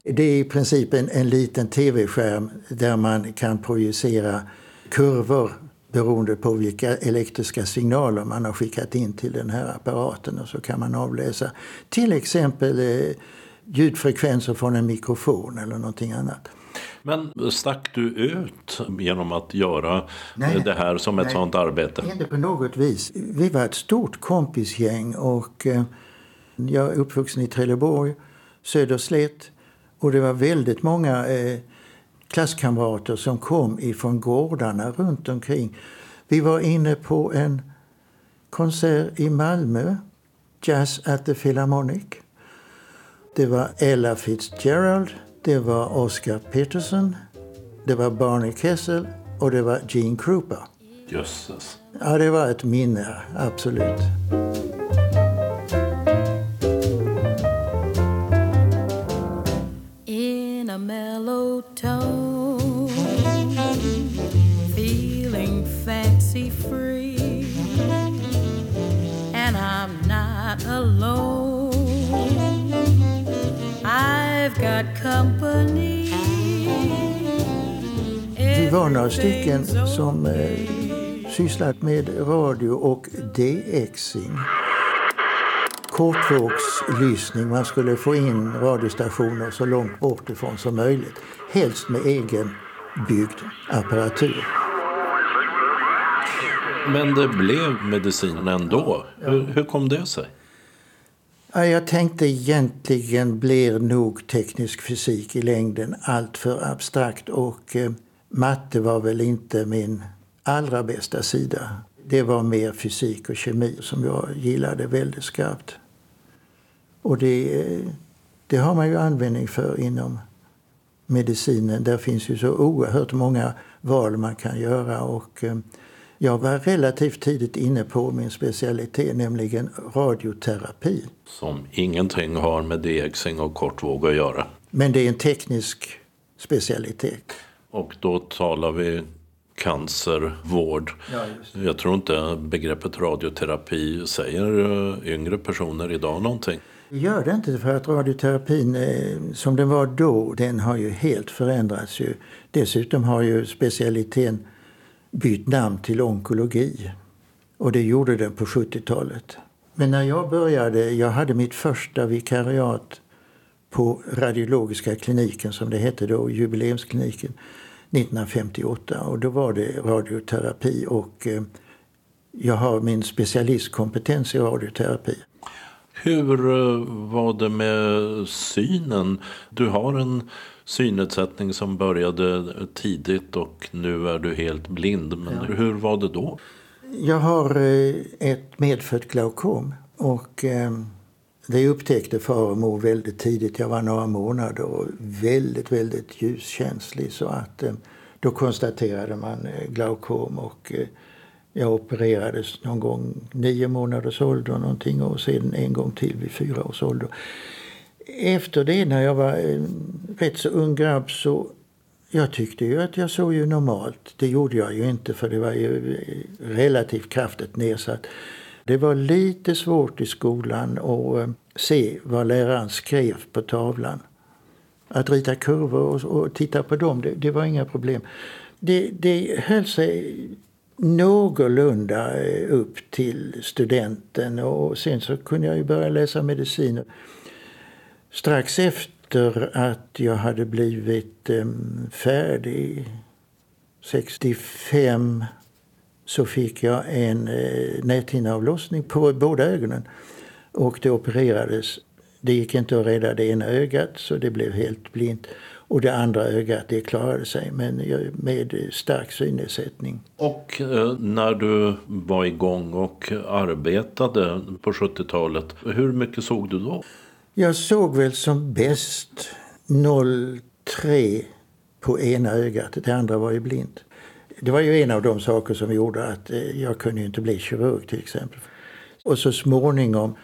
Det är i princip en, en liten tv-skärm där man kan projicera kurvor beroende på vilka elektriska signaler man har skickat in till den här apparaten. Och så kan man avläsa till exempel eh, ljudfrekvenser från en mikrofon eller någonting annat. Men stack du ut genom att göra nej, det här som ett nej, sånt arbete? Inte på något vis. Vi var ett stort kompisgäng och eh, jag är uppvuxen i Trelleborg, Söderslätt. Och det var väldigt många eh, klasskamrater som kom ifrån gårdarna runt omkring. Vi var inne på en konsert i Malmö, Jazz at the Philharmonic. Det var Ella Fitzgerald, det var Oscar Peterson, det var Barney Kessel och det var Gene Krupa. Jösses. Ja, det var ett minne, absolut. Några stycken som eh, sysslat med radio och DXing kortvågslyssning. Man skulle få in radiostationer så långt bort ifrån som möjligt. Helst med egen byggd apparatur. Men det blev medicin ändå. Hur, hur kom det sig? Ja, jag tänkte egentligen blir nog teknisk fysik i längden allt för abstrakt och eh, matte var väl inte min allra bästa sida. Det var mer fysik och kemi som jag gillade väldigt skarpt. Och det, det har man ju användning för inom medicinen. Där finns ju så oerhört många val man kan göra. Och eh, jag var relativt tidigt inne på min specialitet, nämligen radioterapi. Som ingenting har med DXing och kortvåg att göra. Men det är en teknisk specialitet. Och då talar vi cancervård. Ja, jag tror inte begreppet radioterapi säger eh, yngre personer idag någonting. Det gör det inte för att radioterapin eh, som den var då, den har ju helt förändrats. Ju. Dessutom har ju specialiteten bytt namn till onkologi. Och det gjorde den på 70-talet. Men när jag började, jag hade mitt första vikariat på radiologiska kliniken som det hette då, jubileumskliniken, 1958. Och då var det radioterapi och eh, jag har min specialistkompetens i radioterapi. Hur eh, var det med synen? Du har en synnedsättning som började tidigt och nu är du helt blind. Men ja. hur var det då? Jag har eh, ett medfött glaukom och vi det upptäckte far och mor väldigt tidigt. Jag var några månader och väldigt, väldigt ljuskänslig så att eh, då konstaterade man eh, glaukom och eh, jag opererades någon gång nio månaders ålder någonting och sen en gång till vid fyra års ålder. Efter det när jag var en rätt så ung grabb så jag tyckte ju att jag såg ju normalt. Det gjorde jag ju inte för det var ju relativt kraftigt nedsatt. Det var lite svårt i skolan att eh, se vad läraren skrev på tavlan. Att rita kurvor och, och titta på dem, det, det var inga problem. Det, det höll sig någorlunda eh, upp till studenten och sen så kunde jag ju börja läsa medicin. Strax efter att jag hade blivit eh, färdig 65 så fick jag en eh, näthinneavlossning på båda ögonen. Och det opererades. Det gick inte att rädda det ena ögat så det blev helt blint. Och det andra ögat det klarade sig men med stark synnedsättning. Och eh, när du var igång och arbetade på 70-talet, hur mycket såg du då? Jag såg väl som bäst 03 på ena ögat, det andra var ju blint. Det var ju en av de saker som gjorde att eh, jag kunde inte bli kirurg till exempel. Och så småningom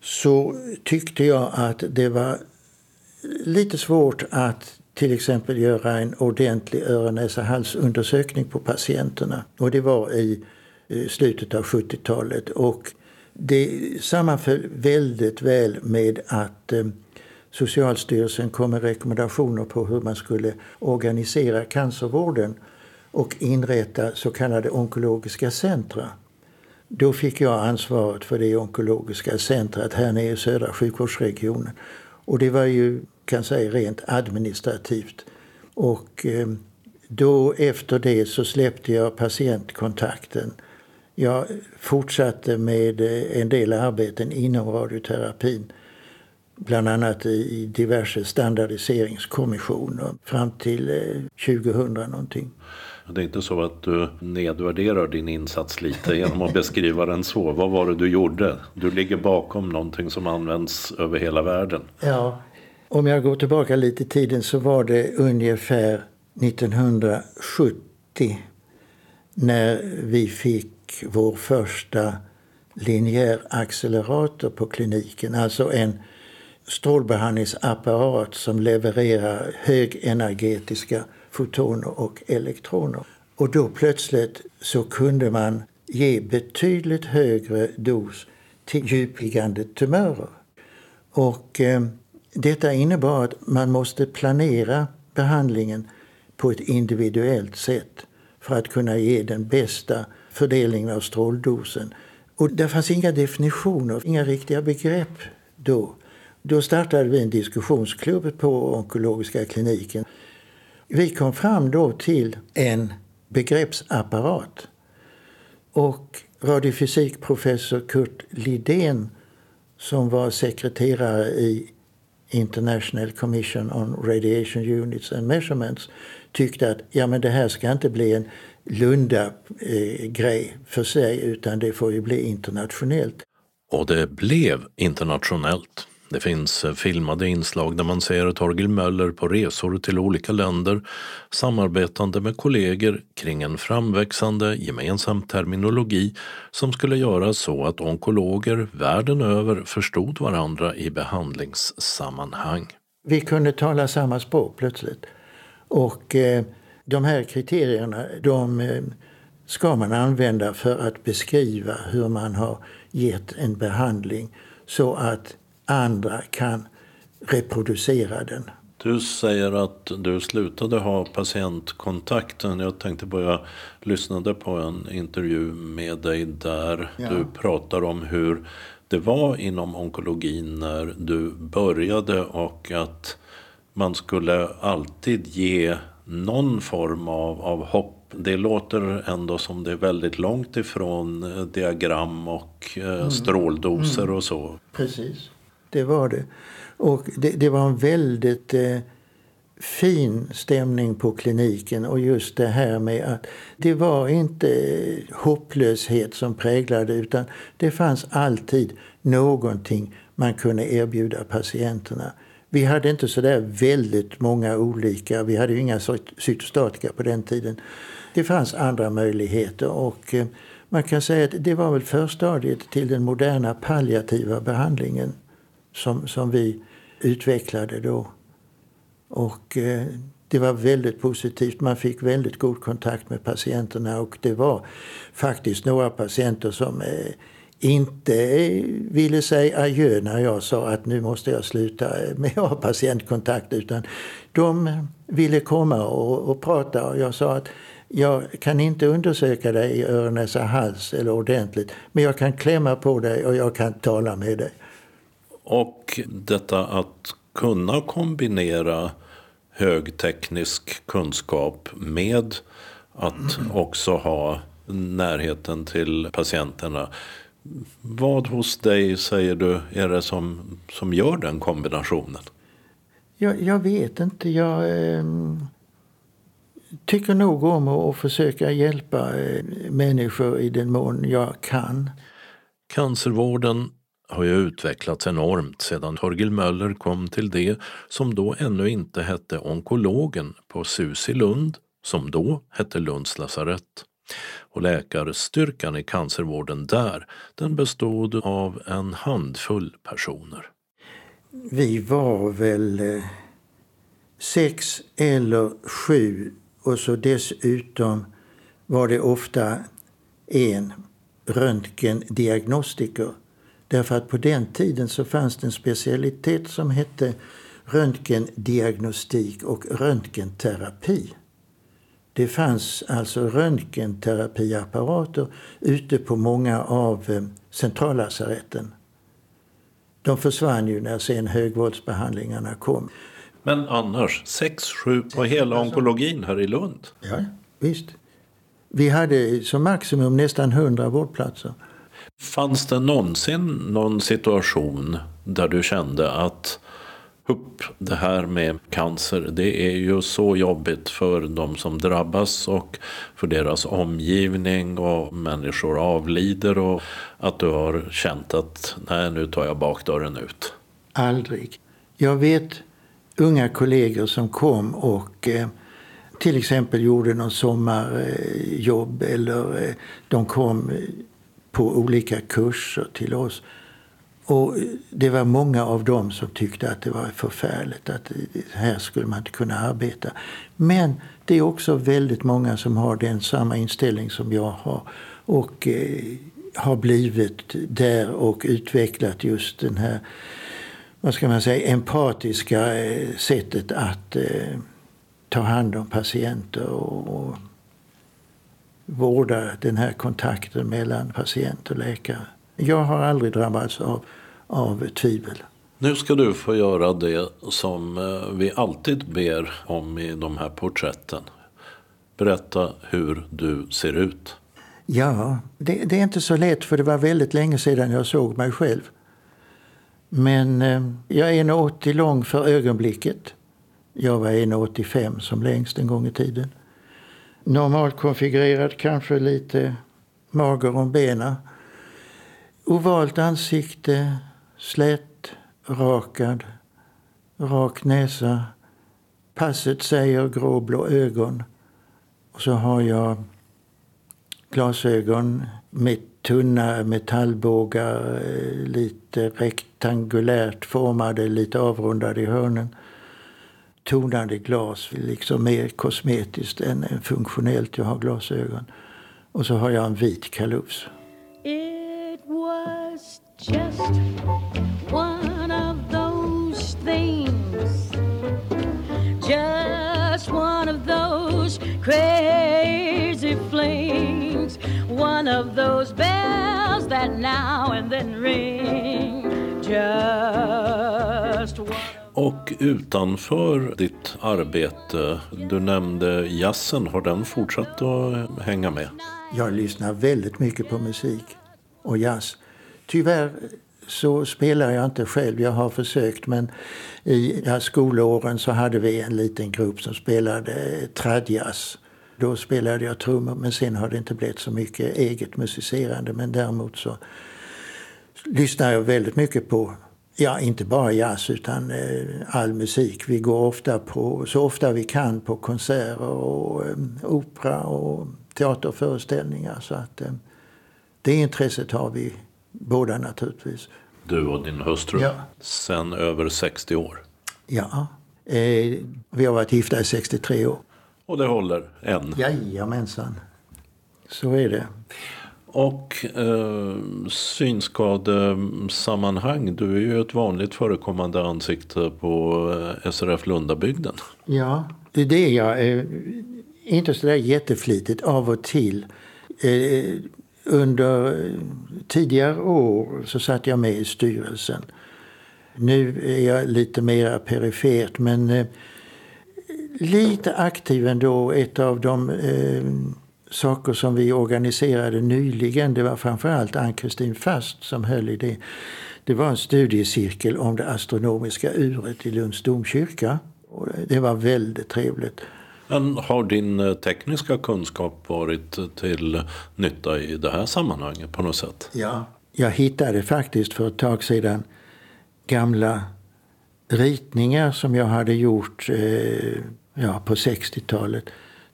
så tyckte jag att det var lite svårt att till exempel göra en ordentlig öron näsa halsundersökning på patienterna. Och det var i eh, slutet av 70-talet. Och det sammanföll väldigt väl med att eh, Socialstyrelsen kom med rekommendationer på hur man skulle organisera cancervården och inrätta så kallade onkologiska centra. Då fick jag ansvaret för det onkologiska centret här nere i södra sjukvårdsregionen. Och det var ju, kan säga, rent administrativt. Och eh, då efter det så släppte jag patientkontakten. Jag fortsatte med eh, en del arbeten inom radioterapin. Bland annat i diverse standardiseringskommissioner fram till eh, 2000 någonting. Det är inte så att du nedvärderar din insats lite genom att beskriva den så. Vad var det du gjorde? Du ligger bakom någonting som används över hela världen. Ja, om jag går tillbaka lite i tiden så var det ungefär 1970 när vi fick vår första linjär accelerator på kliniken. Alltså en strålbehandlingsapparat som levererar högenergetiska fotoner och elektroner. Och då plötsligt så kunde man ge betydligt högre dos till djupliggande tumörer. Och eh, detta innebar att man måste planera behandlingen på ett individuellt sätt för att kunna ge den bästa fördelningen av stråldosen. Och det fanns inga definitioner, inga riktiga begrepp då. Då startade vi en diskussionsklubb på onkologiska kliniken vi kom fram då till en begreppsapparat. Och radiofysikprofessor Kurt Lidén som var sekreterare i International Commission on Radiation Units and Measurements tyckte att ja, men det här ska inte bli en Lunda-grej för sig utan det får ju bli internationellt. Och det blev internationellt. Det finns eh, filmade inslag där man ser Torgil Möller på resor till olika länder samarbetande med kollegor kring en framväxande gemensam terminologi som skulle göra så att onkologer världen över förstod varandra i behandlingssammanhang. Vi kunde tala samma språk plötsligt. Och eh, de här kriterierna de eh, ska man använda för att beskriva hur man har gett en behandling så att andra kan reproducera den. Du säger att du slutade ha patientkontakten. Jag tänkte på, jag lyssnade på en intervju med dig där ja. du pratar om hur det var inom onkologin när du började och att man skulle alltid ge någon form av, av hopp. Det låter ändå som det är väldigt långt ifrån diagram och eh, mm. stråldoser mm. och så. Precis det var det. Och det, det var en väldigt eh, fin stämning på kliniken och just det här med att det var inte eh, hopplöshet som präglade utan det fanns alltid någonting man kunde erbjuda patienterna. Vi hade inte så där väldigt många olika, vi hade ju inga cytostatika på den tiden. Det fanns andra möjligheter och eh, man kan säga att det var väl förstadiet till den moderna palliativa behandlingen som, som vi utvecklade då. Och eh, det var väldigt positivt. Man fick väldigt god kontakt med patienterna och det var faktiskt några patienter som eh, inte eh, ville säga adjö när jag sa att nu måste jag sluta eh, med att ha patientkontakt. Utan de ville komma och, och prata och jag sa att jag kan inte undersöka dig i öron, näsa, hals eller ordentligt. Men jag kan klämma på dig och jag kan tala med dig. Och detta att kunna kombinera högteknisk kunskap med att också ha närheten till patienterna. Vad hos dig säger du är det som, som gör den kombinationen? Jag, jag vet inte. Jag eh, tycker nog om att försöka hjälpa eh, människor i den mån jag kan. Cancervården har ju utvecklats enormt sedan Torgil Möller kom till det som då ännu inte hette onkologen på SUS i Lund, som då hette Lunds lasarett. Och läkarstyrkan i cancervården där, den bestod av en handfull personer. Vi var väl eh, sex eller sju och så dessutom var det ofta en röntgendiagnostiker. Därför att på den tiden så fanns det en specialitet som hette röntgendiagnostik och röntgenterapi. Det fanns alltså röntgenterapiapparater ute på många av eh, centrallasaretten. De försvann ju när sen högvåldsbehandlingarna kom. Men annars, sex, sju på hela onkologin här i Lund? Ja, visst. Vi hade som maximum nästan 100 vårdplatser. Fanns det någonsin någon situation där du kände att upp det här med cancer, det är ju så jobbigt för de som drabbas och för deras omgivning och människor avlider och att du har känt att nej, nu tar jag bakdörren ut? Aldrig. Jag vet unga kollegor som kom och eh, till exempel gjorde någon sommarjobb eller eh, de kom eh, på olika kurser till oss. Och det var många av dem som tyckte att det var förfärligt att här skulle man inte kunna arbeta. Men det är också väldigt många som har den samma inställning som jag har och eh, har blivit där och utvecklat just den här vad ska man säga, empatiska eh, sättet att eh, ta hand om patienter och, och vårda den här kontakten mellan patient och läkare. Jag har aldrig drabbats av, av tvivel. Nu ska du få göra det som eh, vi alltid ber om i de här porträtten. Berätta hur du ser ut. Ja, det, det är inte så lätt för det var väldigt länge sedan jag såg mig själv. Men eh, jag är 1,80 lång för ögonblicket. Jag var 1,85 som längst en gång i tiden. Normalt konfigurerad, kanske lite mager om benen. Ovalt ansikte, slätt, rakad, rak näsa. Passet säger gråblå ögon. Och så har jag glasögon med tunna metallbågar, eh, lite rektangulärt formade, lite avrundade i hörnen. Tonande glas, liksom mer kosmetiskt än än funktionellt. Jag har glasögon. Och så har jag en vit kalufs. It was just one of those things Just one of those crazy flings One of those bells that now and then ring Just one och utanför ditt arbete, du nämnde jazzen, har den fortsatt att hänga med? Jag lyssnar väldigt mycket på musik och jazz. Tyvärr så spelar jag inte själv. Jag har försökt men i skolåren så hade vi en liten grupp som spelade tradjazz. Då spelade jag trummor men sen har det inte blivit så mycket eget musicerande. Men däremot så lyssnar jag väldigt mycket på, ja inte bara jazz utan eh, all musik. Vi går ofta på, så ofta vi kan på konserter och eh, opera och teaterföreställningar. Så att eh, det intresset har vi båda naturligtvis. Du och din hustru? Ja. Sen över 60 år? Ja. Vi har varit gifta i 63 år. Och det håller än? Jajamensan. Så är det. Och eh, synskadesammanhang, du är ju ett vanligt förekommande ansikte på eh, SRF Lundabygden. Ja, det är det jag är inte så där jätteflitigt av och till. Eh, under tidigare år så satt jag med i styrelsen. Nu är jag lite mer perifert men eh, lite aktiv ändå. Ett av de eh, saker som vi organiserade nyligen, det var framförallt Ann-Kristin Fast som höll i det. Det var en studiecirkel om det astronomiska uret i Lunds domkyrka. Och det var väldigt trevligt. Men har din eh, tekniska kunskap varit till nytta i det här sammanhanget på något sätt? Ja, jag hittade faktiskt för ett tag sedan gamla ritningar som jag hade gjort eh, ja, på 60-talet.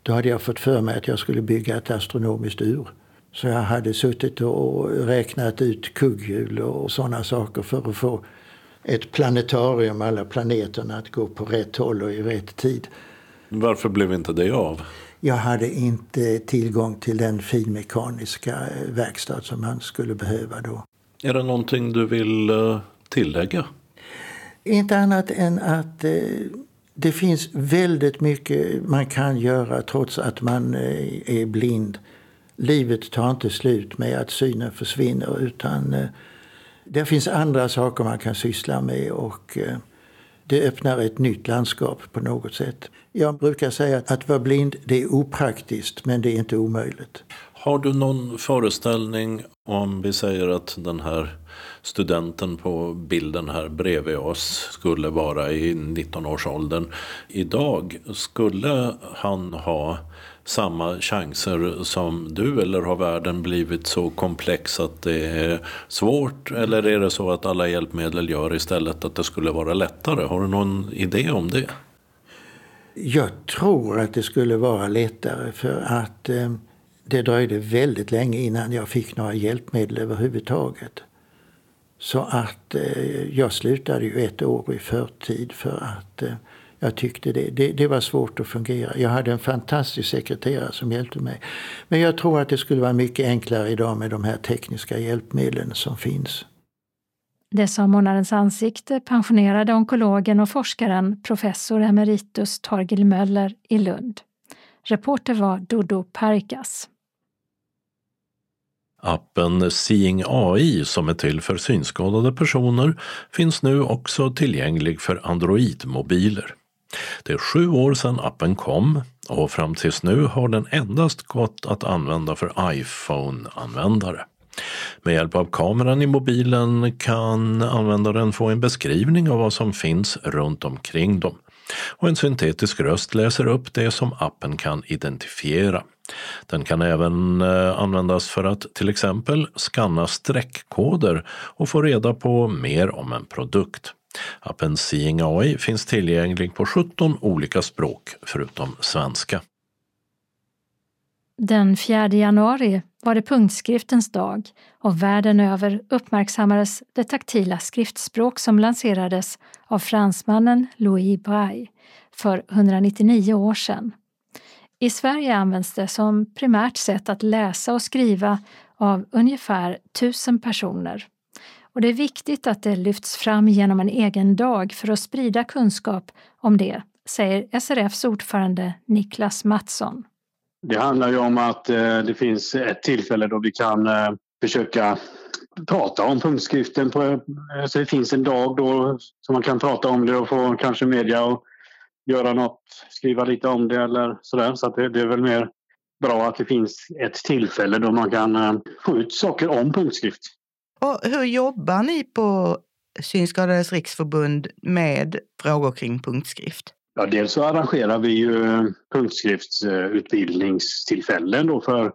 Då hade jag fått för mig att jag skulle bygga ett astronomiskt ur. Så jag hade suttit och räknat ut kugghjul och sådana saker för att få ett planetarium, alla planeterna, att gå på rätt håll och i rätt tid. Varför blev inte det av? Jag hade inte tillgång till den finmekaniska verkstad som man skulle behöva då. Är det någonting du vill eh, tillägga? Inte annat än att eh, det finns väldigt mycket man kan göra trots att man eh, är blind. Livet tar inte slut med att synen försvinner utan eh, det finns andra saker man kan syssla med och eh, det öppnar ett nytt landskap på något sätt. Jag brukar säga att vara blind det är opraktiskt men det är inte omöjligt. Har du någon föreställning om vi säger att den här studenten på bilden här bredvid oss skulle vara i 19-årsåldern. Idag, skulle han ha samma chanser som du eller har världen blivit så komplex att det är svårt? Eller är det så att alla hjälpmedel gör istället att det skulle vara lättare? Har du någon idé om det? Jag tror att det skulle vara lättare för att eh, det dröjde väldigt länge innan jag fick några hjälpmedel överhuvudtaget. Så att eh, jag slutade ju ett år i förtid för att eh, jag tyckte det, det, det, var svårt att fungera. Jag hade en fantastisk sekreterare som hjälpte mig. Men jag tror att det skulle vara mycket enklare idag med de här tekniska hjälpmedlen som finns. Det sa Månadens ansikte pensionerade onkologen och forskaren professor emeritus Torgil Möller i Lund. Reporter var Dodo Perkas. Appen Seeing AI som är till för synskadade personer finns nu också tillgänglig för Android-mobiler. Det är sju år sedan appen kom och fram tills nu har den endast gått att använda för iPhone-användare. Med hjälp av kameran i mobilen kan användaren få en beskrivning av vad som finns runt omkring dem och en syntetisk röst läser upp det som appen kan identifiera. Den kan även eh, användas för att till exempel skanna streckkoder och få reda på mer om en produkt. Appen Seeing AI finns tillgänglig på 17 olika språk förutom svenska. Den 4 januari var det punktskriftens dag och världen över uppmärksammades det taktila skriftspråk som lanserades av fransmannen Louis Braille för 199 år sedan. I Sverige används det som primärt sätt att läsa och skriva av ungefär tusen personer. Och det är viktigt att det lyfts fram genom en egen dag för att sprida kunskap om det, säger SRFs ordförande Niklas Mattsson. Det handlar ju om att eh, det finns ett tillfälle då vi kan eh, försöka prata om punktskriften. På, eh, så det finns en dag då som man kan prata om det och få kanske media och göra något, skriva lite om det eller sådär. Så att det, det är väl mer bra att det finns ett tillfälle då man kan eh, få ut saker om punktskrift. Och hur jobbar ni på Synskadades riksförbund med frågor kring punktskrift? Ja, dels så arrangerar vi ju eh, punktskriftsutbildningstillfällen då för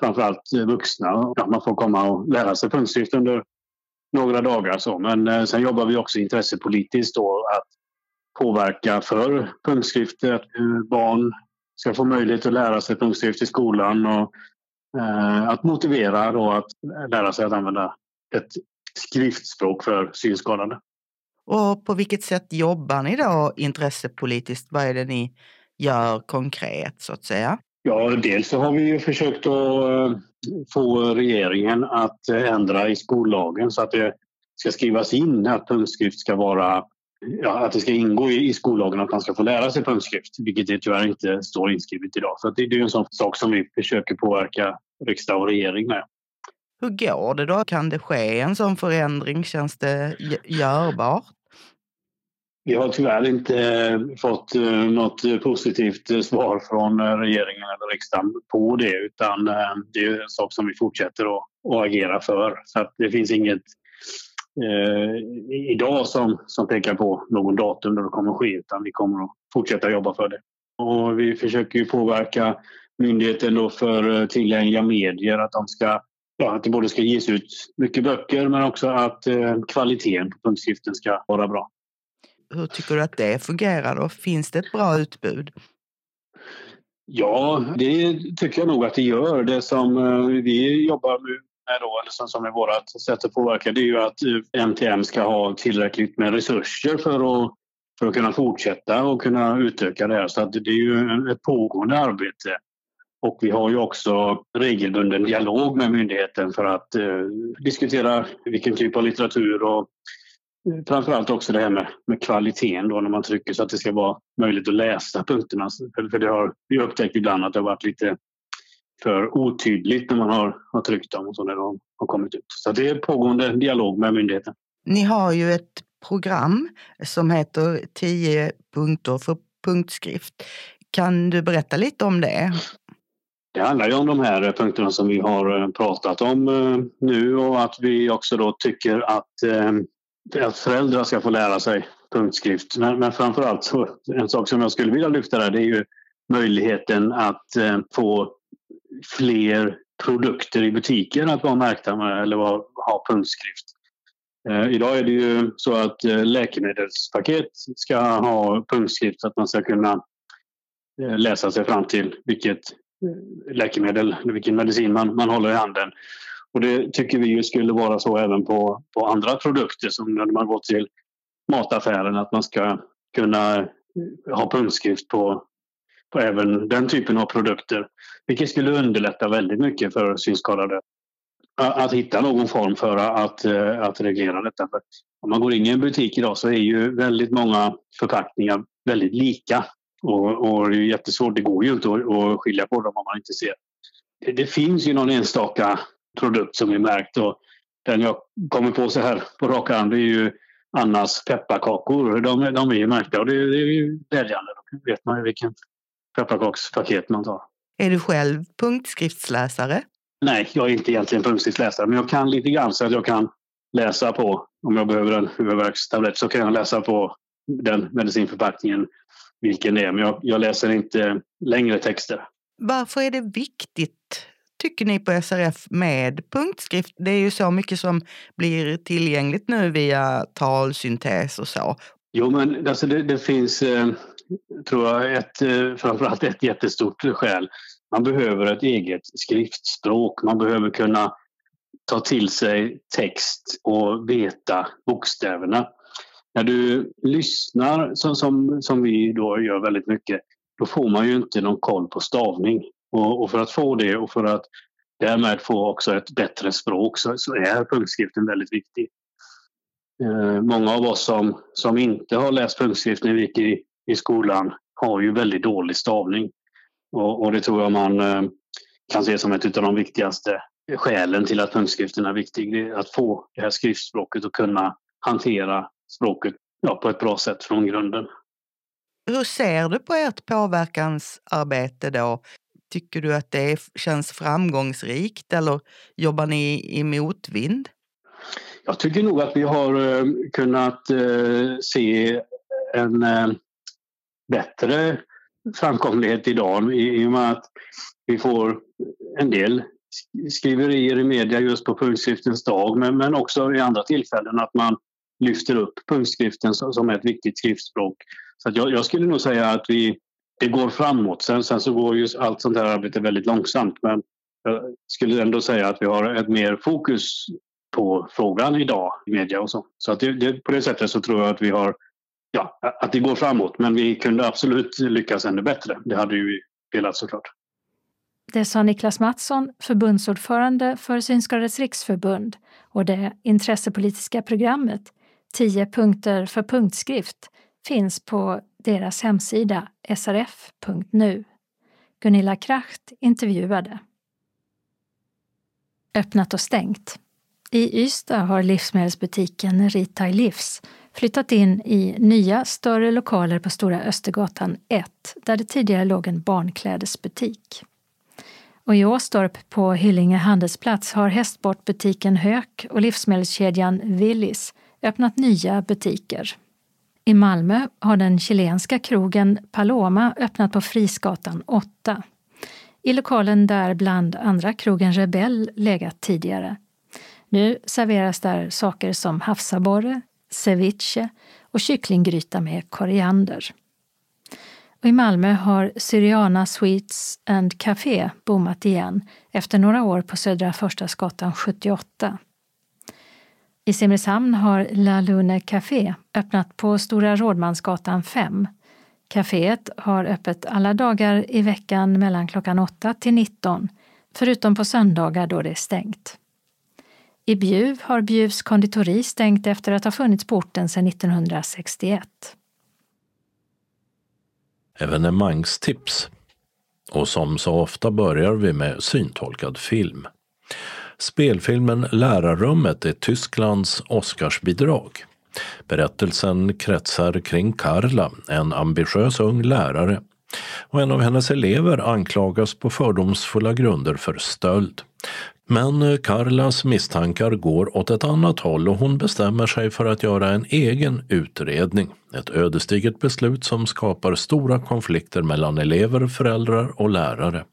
framförallt vuxna. Ja, man får komma och lära sig punktskrift under några dagar. Så. Men eh, sen jobbar vi också intressepolitiskt då att påverka för punktskrift. Att barn ska få möjlighet att lära sig punktskrift i skolan och eh, att motivera då att lära sig att använda ett skriftspråk för synskadade. Och på vilket sätt jobbar ni då intressepolitiskt? Vad är det ni gör konkret så att säga? Ja, dels så har vi försökt att få regeringen att ändra i skollagen så att det ska skrivas in att punktskrift ska vara ja, att det ska ingå i, skollagen att man ska få lära sig punktskrift, vilket det tyvärr inte står inskrivet idag. Så det, det är en sån sak som vi försöker påverka riksdag och regering med. Hur går det då? Kan det ske en sån förändring? Känns det görbart? Vi har tyvärr inte eh, fått eh, något positivt svar från eh, regeringen eller riksdagen på det utan det är en sak som vi fortsätter att, agera för. Så det finns inget eh, idag som, som pekar på någon datum då det kommer att ske utan vi kommer att fortsätta jobba för det. Och vi försöker ju påverka myndigheten då för tillgängliga medier att de ska ja, att det både ska ges ut mycket böcker men också att eh, kvaliteten på punktskriften ska vara bra. Hur tycker du att det fungerar då? Finns det ett bra utbud? Ja, det tycker jag nog att det gör. Det som eh, vi jobbar med då, eller som är vårt sätt att påverka, det är ju att eh, MTM ska ha tillräckligt med resurser för att, för att kunna fortsätta och kunna utöka det här. Så att det är ju ett pågående arbete. Och vi har ju också regelbunden dialog med myndigheten för att eh, diskutera vilken typ av litteratur och eh, framförallt också det här med, med kvaliteten då när man trycker så att det ska vara möjligt att läsa punkterna. För, för det har vi upptäckt ibland att det har varit lite för otydligt när man har, har tryckt dem och så när de har kommit ut. Så det är pågående dialog med myndigheten. Ni har ju ett program som heter 10 punkter för punktskrift. Kan du berätta lite om det? Det handlar ju om de här punkterna som vi har eh, pratat om eh, nu och att vi också då tycker att, eh, att föräldrar ska få lära sig punktskrift. Men, men framförallt så, en sak som jag skulle vilja lyfta där det är ju möjligheten att få fler produkter i butiken att vara märkta med eller ha punktskrift. Eh, idag är det ju så att eh, läkemedelspaket ska ha punktskrift så att man ska kunna eh, läsa sig fram till vilket läkemedel, vilken medicin man, man håller i handen. Och det tycker vi ju skulle vara så även på, på andra produkter som när man går till mataffären att man ska kunna ha punktskrift på, på även den typen av produkter. Vilket skulle underlätta väldigt mycket för synskadade att hitta någon form för att, eh, att reglera detta. För om man går in i en butik idag så är ju väldigt många förpackningar väldigt lika. Och, och det är jättesvårt, det går ju inte att, att skilja på dem om man inte ser. Det, det, finns ju någon enstaka produkt som är märkt och den jag kommer på så här på rak arm det är ju Annas pepparkakor. De, de är ju märkta och det, det är ju glädjande. Då vet man ju vilken pepparkakspaket man tar. Är du själv punktskriftsläsare? Nej, jag är inte egentligen punktskriftsläsare men jag kan lite grann så att jag kan läsa på, om jag behöver en huvudvärkstablett så kan jag läsa på den medicinförpackningen vilken det är, men jag, jag läser inte längre texter. Varför är det viktigt, tycker ni på SRF, med punktskrift? Det är ju så mycket som blir tillgängligt nu via talsyntes och så. Jo, men alltså det, det finns, eh, tror jag, ett, eh, framförallt ett jättestort skäl. Man behöver ett eget skriftspråk. Man behöver kunna ta till sig text och veta bokstäverna när du lyssnar som, som, som vi då gör väldigt mycket, då får man ju inte någon koll på stavning. Och, och för att få det och för att därmed få också ett bättre språk så, så är punktskriften väldigt viktig. Eh, många av oss som, som inte har läst punktskriften gick i, i skolan har ju väldigt dålig stavning. Och, och det tror jag man eh, kan se som ett av de viktigaste skälen till att punktskriften är viktig. Det är att få det här skriftspråket och kunna hantera språket ja, på ett bra sätt från grunden. Hur ser du på ert påverkansarbete då? Tycker du att det känns framgångsrikt eller jobbar ni i motvind? Jag tycker nog att vi har eh, kunnat eh, se en bättre framkomlighet idag i och med att vi får en del skriverier i media just på punktskriftens dag men, också i andra tillfällen att man lyfter upp punktskriften som ett viktigt skriftspråk. Så jag, jag, skulle nog säga att vi, det går framåt. Sen, sen så går ju allt sånt här arbete väldigt långsamt men jag skulle ändå säga att vi har ett mer fokus på på frågan idag i media och så. Så att det, det, på det sättet så tror jag att vi har, ja, att det går framåt. Men vi kunde absolut lyckas ännu bättre. Det hade ju velat såklart. Det sa Niklas Mattsson, förbundsordförande för Synskadades riksförbund och det intressepolitiska programmet 10 punkter för punktskrift finns på deras hemsida srf.nu. Gunilla Kracht intervjuade. Öppnat och stängt. I Ystad har livsmedelsbutiken Ritai Livs flyttat in i nya större lokaler på Stora Östergatan 1 där det tidigare låg en barnklädesbutik. Och i Åstorp på Hyllinge handelsplats har hästsportbutiken Hök och livsmedelskedjan Willys öppnat nya butiker. I Malmö har den chilenska krogen Paloma öppnat på Frisgatan 8. I lokalen där bland andra krogen Rebell legat tidigare. Nu serveras där saker som havsabborre, ceviche och kycklinggryta med koriander. Och I Malmö har Syriana Sweets and Café bommat igen efter några år på Södra Förstadsgatan 78. I Simrishamn har La Lune Café öppnat på Stora Rådmansgatan 5. Caféet har öppet alla dagar i veckan mellan klockan 8 till 19, förutom på söndagar då det är stängt. I Bjuv har Bjuvs konditori stängt efter att ha funnits på orten sedan 1961. Evenemangstips. Och som så ofta börjar vi med syntolkad film. Spelfilmen Lärarrummet är Tysklands Oscarsbidrag. Berättelsen kretsar kring Karla, en ambitiös ung lärare. Och en av hennes elever anklagas på fördomsfulla grunder för stöld. Men eh, Carlas misstankar går åt ett annat håll och hon bestämmer sig för att göra en egen utredning. Ett ödesdigert beslut som skapar stora konflikter mellan elever, föräldrar och lärare.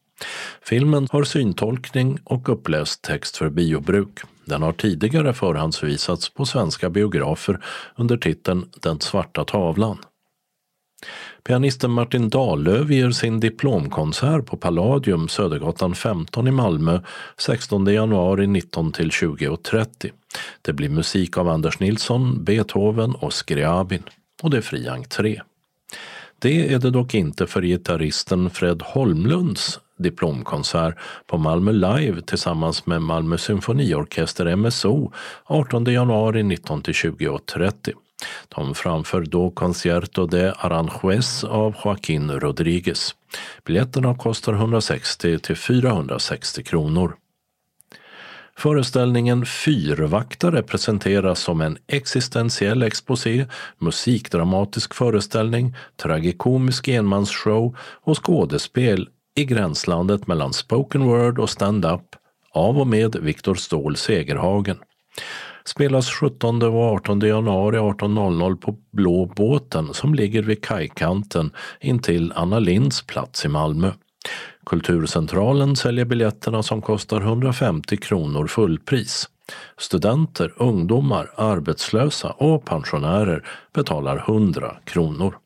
Filmen har syntolkning och uppläst text för biobruk. Den har tidigare förhandsvisats på svenska biografer under titeln Den svarta tavlan. Pianisten Martin Dahlöf ger sin diplomkonsert på Palladium Södergatan 15 i Malmö 16 januari 19 till 20.30. Det blir musik av Anders Nilsson, Beethoven och Skriabin. och det är fri entré. Det är det dock inte för gitarristen Fred Holmlunds diplomkonsert på Malmö Live tillsammans med Malmö symfoniorkester MSO 18 januari 19 till 20.30. De framför då Concierto de Aranjuez av Joaquin Rodriguez. Biljetterna kostar 160 till 460 kronor. Föreställningen Fyrvaktare presenteras som en existentiell exposé, musikdramatisk föreställning, tragikomisk enmansshow och skådespel i gränslandet mellan spoken word och stand-up av och med Viktor Ståhl Segerhagen. Spelas 17 och 18 januari 18.00 på Blå båten som ligger vid kajkanten intill Anna Linds plats i Malmö. Kulturcentralen säljer biljetterna som kostar 150 kronor fullpris. Studenter, ungdomar, arbetslösa och pensionärer betalar 100 kronor.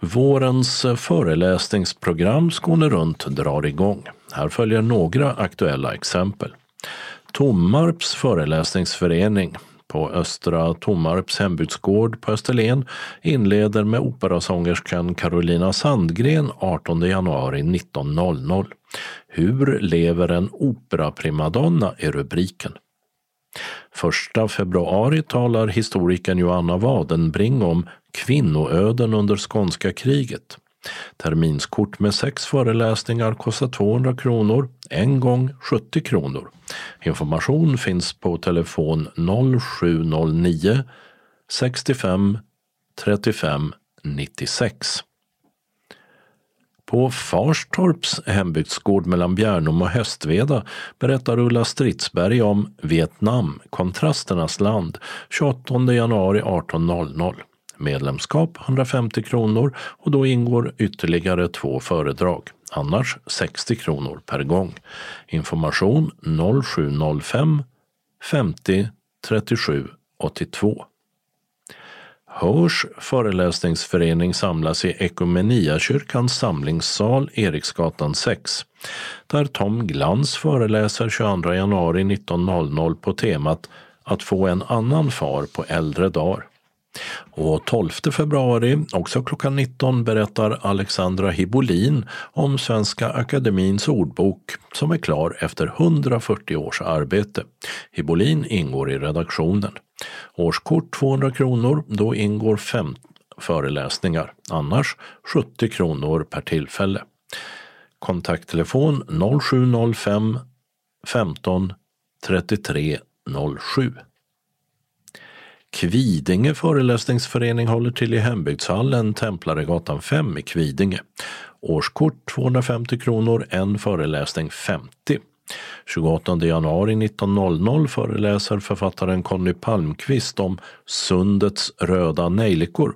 Vårens föreläsningsprogram Skåne runt drar igång. Här följer några aktuella exempel. Tommarps föreläsningsförening på Östra Tommarps hembudsgård på Österlen inleder med operasångerskan Carolina Sandgren 18 januari 19.00. Hur lever en operaprimadonna är rubriken. Första februari talar historikern Joanna Wadenbring om kvinnoöden under skånska kriget. Terminskort med sex föreläsningar kostar 200 kronor, en gång 70 kronor. Information finns på telefon 0709 65 35 96. På Farstorps hembygdsgård mellan Bjärnum och Hästveda berättar Ulla Stridsberg om Vietnam, kontrasternas land, 28 januari 18.00. Medlemskap 150 kronor och då ingår ytterligare två föredrag. Annars 60 kronor per gång. Information 0705 50 37 82. Hörs föreläsningsförening samlas i Ekumeniakyrkans samlingssal Eriksgatan 6 där Tom Glans föreläser 22 januari 19.00 på temat Att få en annan far på äldre dagar. Och 12 februari, också klockan 19, berättar Alexandra Hibolin om Svenska Akademins ordbok som är klar efter 140 års arbete. Hibolin ingår i redaktionen. Årskort 200 kronor, då ingår fem föreläsningar. Annars 70 kronor per tillfälle. Kontakttelefon 0705 15 33 07. Kvidinge föreläsningsförening håller till i hembygdshallen Templaregatan 5 i Kvidinge. Årskort 250 kronor, en föreläsning 50. 28 januari 19.00 föreläser författaren Conny Palmqvist om Sundets röda nejlikor,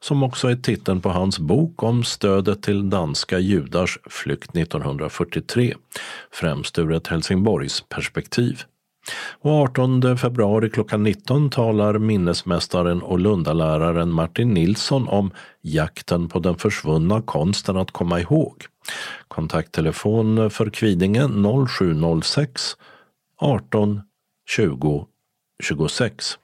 som också är titeln på hans bok om stödet till danska judars flykt 1943, främst ur ett Helsingborgs perspektiv. Och 18 februari klockan 19 talar minnesmästaren och Lundaläraren Martin Nilsson om jakten på den försvunna konsten att komma ihåg. Kontakttelefon för Kvidinge 0706 18 20 26.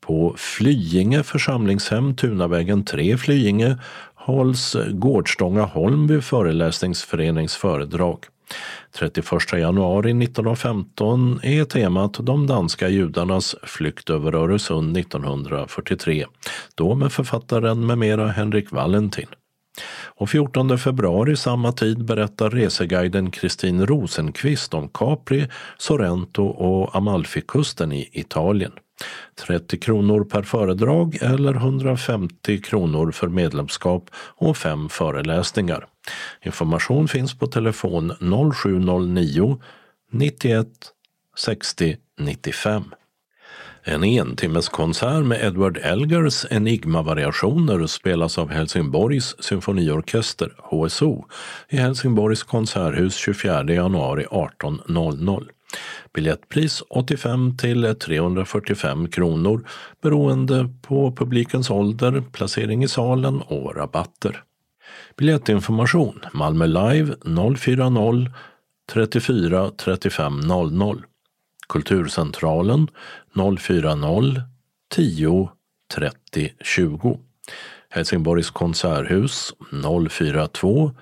På Flyinge församlingshem Tunavägen 3 Flyinge hålls Gårdstånga Holmby föreläsningsförenings föredrag. 31 januari 1915 är temat de danska judarnas flykt över Öresund 1943, då med författaren med mera Henrik Valentin. Och 14 februari samma tid berättar reseguiden Kristin Rosenqvist om Capri, Sorrento och Amalfikusten i Italien. 30 kronor per föredrag eller 150 kronor för medlemskap och fem föreläsningar. Information finns på telefon 0709 91 60 95. En entimmeskonsert med Edward Elgars Enigma-variationer spelas av Helsingborgs symfoniorkester, HSO, i Helsingborgs konserthus 24 januari 18.00. Biljettpris 85 till 345 kronor beroende på publikens ålder, placering i salen och rabatter. Biljettinformation Malmö Live 040 34 35 00 Kulturcentralen 040 10 30 20 Helsingborgs konserthus 042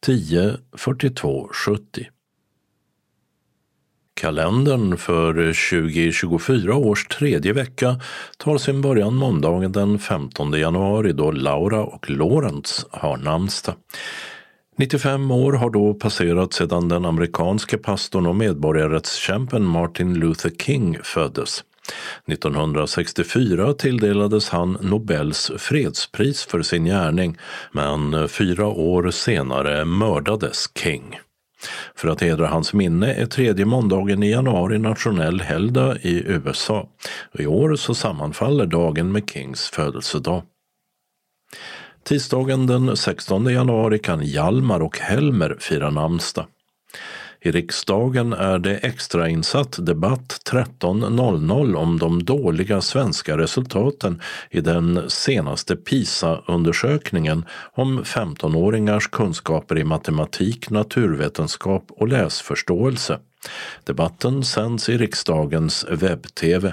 10 42 70 Kalendern för 2024 års tredje vecka tar sin början måndagen den 15 januari då Laura och Lawrence har namnsdag. 95 år har då passerat sedan den amerikanske pastorn och medborgarrättskämpen Martin Luther King föddes. 1964 tilldelades han Nobels fredspris för sin gärning men fyra år senare mördades King. För att hedra hans minne är tredje måndagen i januari nationell helgdag i USA. I år så sammanfaller dagen med Kings födelsedag. Tisdagen den 16 januari kan Hjalmar och Helmer fira namnsdag. I riksdagen är det extrainsatt debatt 13.00 om de dåliga svenska resultaten i den senaste PISA-undersökningen om 15-åringars kunskaper i matematik, naturvetenskap och läsförståelse. Debatten sänds i riksdagens webb-tv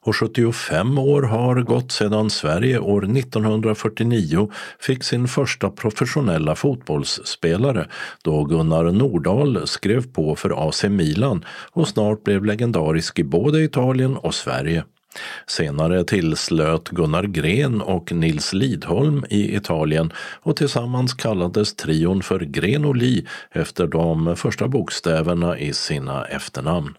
och 75 år har gått sedan Sverige år 1949 fick sin första professionella fotbollsspelare då Gunnar Nordahl skrev på för AC Milan och snart blev legendarisk i både Italien och Sverige. Senare tillslöt Gunnar Gren och Nils Lidholm i Italien och tillsammans kallades trion för Gren och Li efter de första bokstäverna i sina efternamn.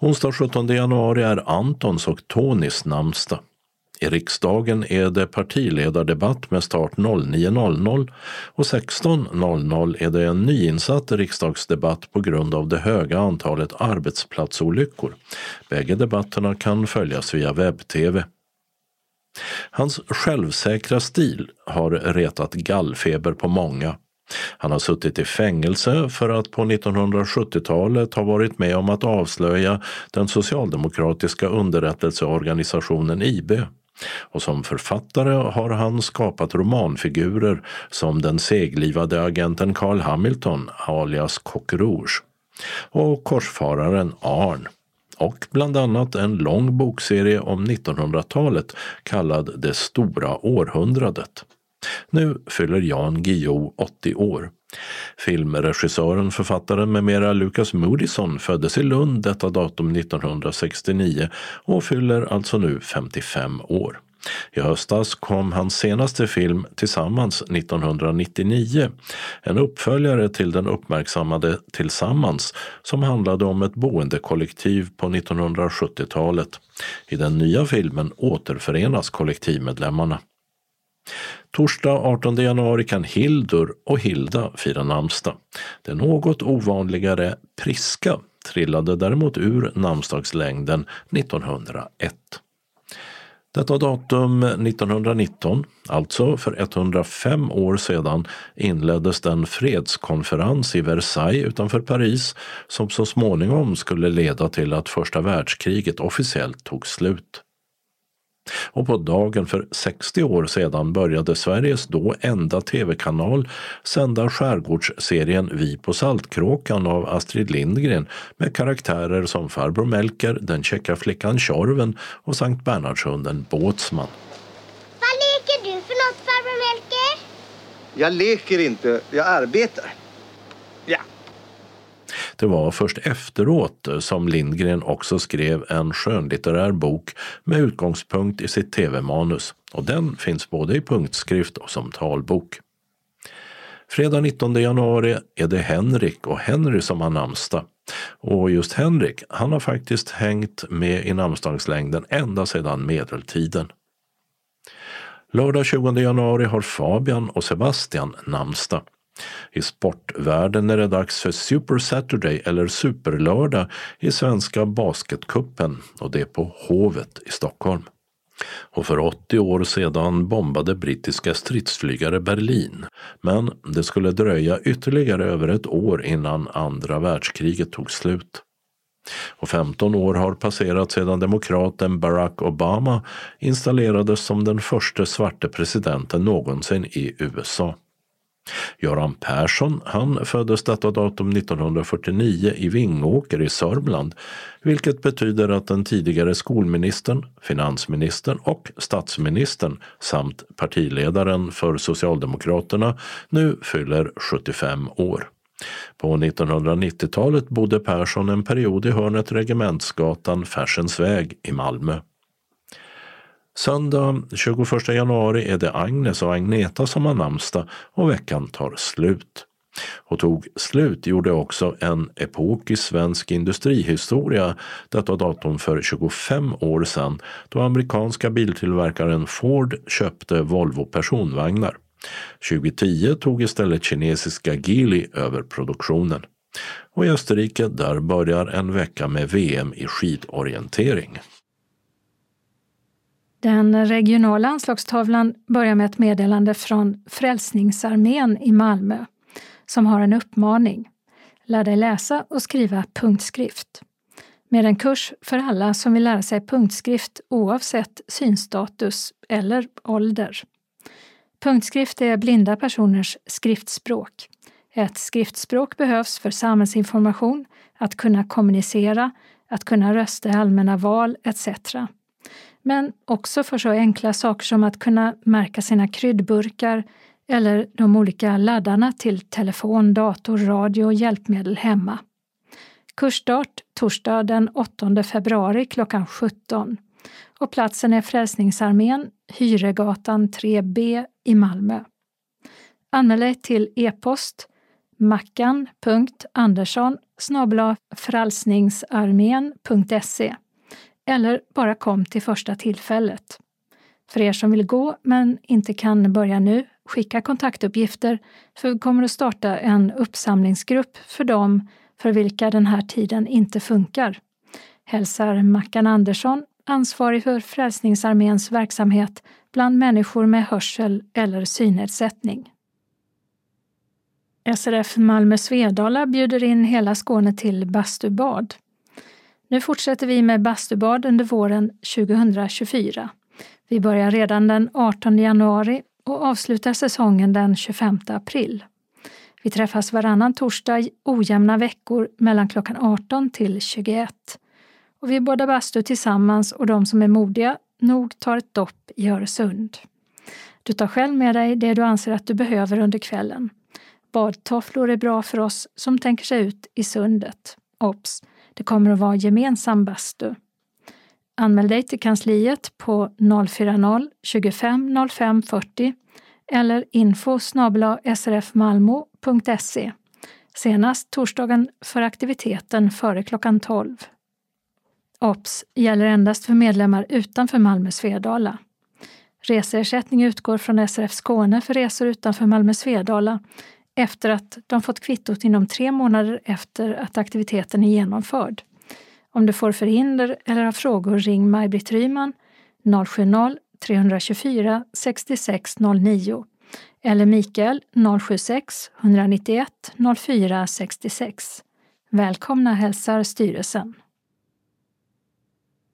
Onsdag 17 januari är Antons och Tonys namnsdag. I riksdagen är det partiledardebatt med start 09.00 och 16.00 är det en nyinsatt riksdagsdebatt på grund av det höga antalet arbetsplatsolyckor. Bägge debatterna kan följas via webb-tv. Hans självsäkra stil har retat gallfeber på många han har suttit i fängelse för att på 1970-talet ha varit med om att avslöja den socialdemokratiska underrättelseorganisationen IB. Och som författare har han skapat romanfigurer som den seglivade agenten Carl Hamilton alias Coq Rouge och korsfararen Arn och bland annat en lång bokserie om 1900-talet kallad Det stora århundradet. Nu fyller Jan Guillou 80 år. Filmregissören, författaren med mera Lucas Moodysson föddes i Lund detta datum 1969 och fyller alltså nu 55 år. I höstas kom hans senaste film Tillsammans 1999, en uppföljare till den uppmärksammade Tillsammans som handlade om ett boendekollektiv på 1970-talet. I den nya filmen återförenas kollektivmedlemmarna. Torsdag 18 januari kan Hildur och Hilda fira namnsdag. Det något ovanligare Priska trillade däremot ur namnsdagslängden 1901. Detta datum 1919, alltså för 105 år sedan, inleddes den fredskonferens i Versailles utanför Paris som så småningom skulle leda till att första världskriget officiellt tog slut. Och på dagen för 60 år sedan började Sveriges då enda tv-kanal sända skärgårdsserien Vi på Saltkråkan av Astrid Lindgren med karaktärer som farbror Melker, den käcka flickan Tjorven och Sankt Bernhardshunden Båtsman. Vad leker du för något farbror Melker? Jag leker inte, jag arbetar. Ja. Det var först efteråt som Lindgren också skrev en skönlitterär bok med utgångspunkt i sitt tv-manus och den finns både i punktskrift och som talbok. Fredag 19 januari är det Henrik och Henry som har namnsdag. Och just Henrik, han har faktiskt hängt med i namnsdagslängden ända sedan medeltiden. Lördag 20 januari har Fabian och Sebastian namnsdag. I sportvärlden är det dags för Super Saturday eller Superlördag i Svenska Basketkuppen och det är på Hovet i Stockholm. Och för 80 år sedan bombade brittiska stridsflygare Berlin. Men det skulle dröja ytterligare över ett år innan andra världskriget tog slut. Och 15 år har passerat sedan demokraten Barack Obama installerades som den första svarte presidenten någonsin i USA. Göran Persson han föddes detta datum 1949 i Vingåker i Sörmland, vilket betyder att den tidigare skolministern, finansministern och statsministern samt partiledaren för Socialdemokraterna nu fyller 75 år. På 1990-talet bodde Persson en period i hörnet Regementsgatan Färsensväg i Malmö. Söndag 21 januari är det Agnes och Agneta som har namnsdag och veckan tar slut. Och tog slut gjorde också en epok i svensk industrihistoria detta datum för 25 år sedan då amerikanska biltillverkaren Ford köpte Volvo personvagnar. 2010 tog istället kinesiska Geely över produktionen. Och i Österrike där börjar en vecka med VM i skidorientering. Den regionala anslagstavlan börjar med ett meddelande från Frälsningsarmén i Malmö som har en uppmaning. Lär dig läsa och skriva punktskrift. Med en kurs för alla som vill lära sig punktskrift oavsett synstatus eller ålder. Punktskrift är blinda personers skriftspråk. Ett skriftspråk behövs för samhällsinformation, att kunna kommunicera, att kunna rösta i allmänna val etc men också för så enkla saker som att kunna märka sina kryddburkar eller de olika laddarna till telefon, dator, radio och hjälpmedel hemma. Kursstart torsdag den 8 februari klockan 17 och platsen är Frälsningsarmén, Hyregatan 3B i Malmö. Anmäl dig till e-post mackan.andersson frälsningsarmén.se eller bara kom till första tillfället. För er som vill gå men inte kan börja nu, skicka kontaktuppgifter för vi kommer att starta en uppsamlingsgrupp för dem för vilka den här tiden inte funkar. Hälsar Mackan Andersson, ansvarig för Frälsningsarméns verksamhet bland människor med hörsel eller synnedsättning. SRF Malmö Svedala bjuder in hela Skåne till bastubad. Nu fortsätter vi med bastubad under våren 2024. Vi börjar redan den 18 januari och avslutar säsongen den 25 april. Vi träffas varannan torsdag ojämna veckor mellan klockan 18 till 21. Och vi badar bastu tillsammans och de som är modiga nog tar ett dopp i Öresund. Du tar själv med dig det du anser att du behöver under kvällen. Badtofflor är bra för oss som tänker sig ut i sundet. Ops! Det kommer att vara gemensam bastu. Anmäl dig till kansliet på 040 25 05 40 eller info srfmalmo.se senast torsdagen för aktiviteten före klockan 12. OBS gäller endast för medlemmar utanför Malmö Svedala. Reseersättning utgår från SRF Skåne för resor utanför Malmö Svedala efter att de fått kvittot inom tre månader efter att aktiviteten är genomförd. Om du får förhinder eller har frågor ring Maj-Britt Ryman 070-324 6609 eller Mikael 076 191 04 66. Välkomna hälsar styrelsen.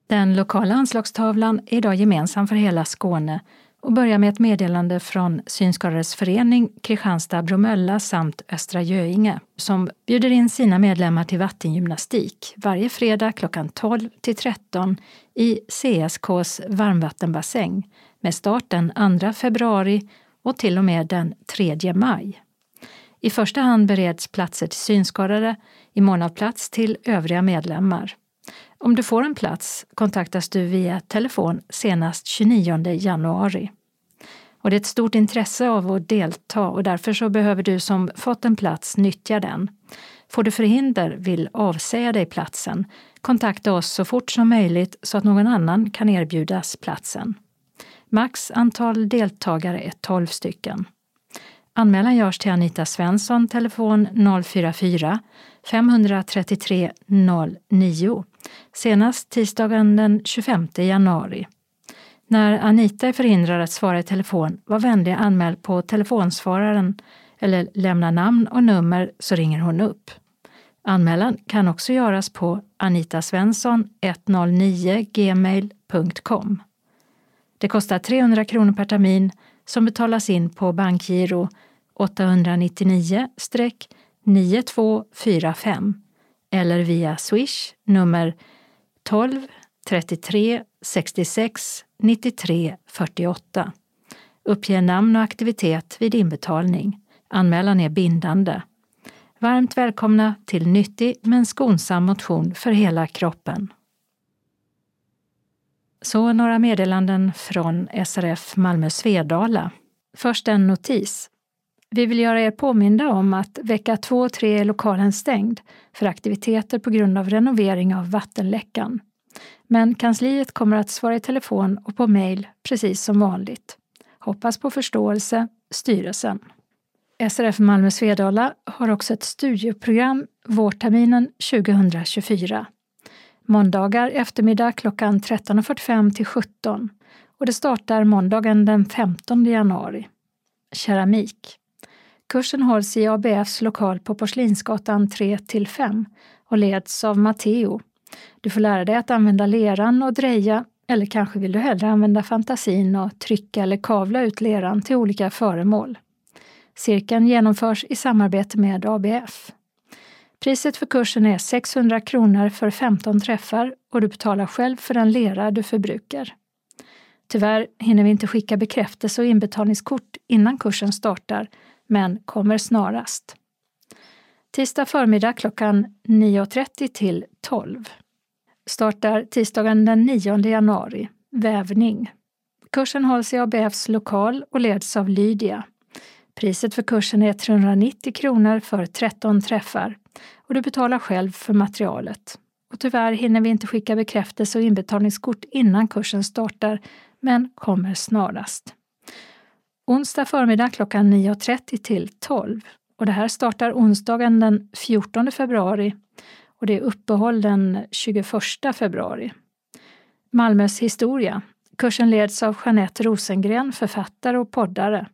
Den lokala anslagstavlan är idag gemensam för hela Skåne och börjar med ett meddelande från Synskadades förening Kristianstad-Bromölla samt Östra Göinge som bjuder in sina medlemmar till vattengymnastik varje fredag klockan 12 till 13 i CSKs varmvattenbassäng med start den 2 februari och till och med den 3 maj. I första hand bereds platser till synskadade, i mån av plats till övriga medlemmar. Om du får en plats kontaktas du via telefon senast 29 januari. Och det är ett stort intresse av att delta och därför så behöver du som fått en plats nyttja den. Får du förhinder, vill avsäga dig platsen, kontakta oss så fort som möjligt så att någon annan kan erbjudas platsen. Max antal deltagare är 12 stycken. Anmälan görs till Anita Svensson, telefon 044 533 09 senast tisdagen den 25 januari. När Anita är förhindrad att svara i telefon, var vänlig anmäl på telefonsvararen eller lämna namn och nummer så ringer hon upp. Anmälan kan också göras på anitasvensson109 gmail.com. Det kostar 300 kronor per termin som betalas in på bankgiro 899-9245 eller via Swish nummer 12 33 66 93 48. Uppge namn och aktivitet vid inbetalning. Anmälan är bindande. Varmt välkomna till nyttig men skonsam motion för hela kroppen. Så några meddelanden från SRF Malmö Svedala. Först en notis. Vi vill göra er påminda om att vecka 2 och 3 är lokalen stängd för aktiviteter på grund av renovering av vattenläckan. Men kansliet kommer att svara i telefon och på mejl precis som vanligt. Hoppas på förståelse, styrelsen. SRF Malmö Svedala har också ett studieprogram vårterminen 2024. Måndagar eftermiddag klockan 13.45 till 17 och det startar måndagen den 15 januari. Keramik. Kursen hålls i ABFs lokal på Porslinsgatan 3 till 5 och leds av Matteo. Du får lära dig att använda leran och dreja eller kanske vill du hellre använda fantasin och trycka eller kavla ut leran till olika föremål. Cirkeln genomförs i samarbete med ABF. Priset för kursen är 600 kronor för 15 träffar och du betalar själv för den lera du förbrukar. Tyvärr hinner vi inte skicka bekräftelse och inbetalningskort innan kursen startar, men kommer snarast. Tisdag förmiddag klockan 9.30 till 12. Startar tisdagen den 9 januari. Vävning. Kursen hålls i ABFs lokal och leds av Lydia. Priset för kursen är 390 kronor för 13 träffar och du betalar själv för materialet. Och tyvärr hinner vi inte skicka bekräftelse och inbetalningskort innan kursen startar, men kommer snarast. Onsdag förmiddag klockan 9.30 till 12 och det här startar onsdagen den 14 februari och det är uppehåll den 21 februari. Malmös historia. Kursen leds av Jeanette Rosengren, författare och poddare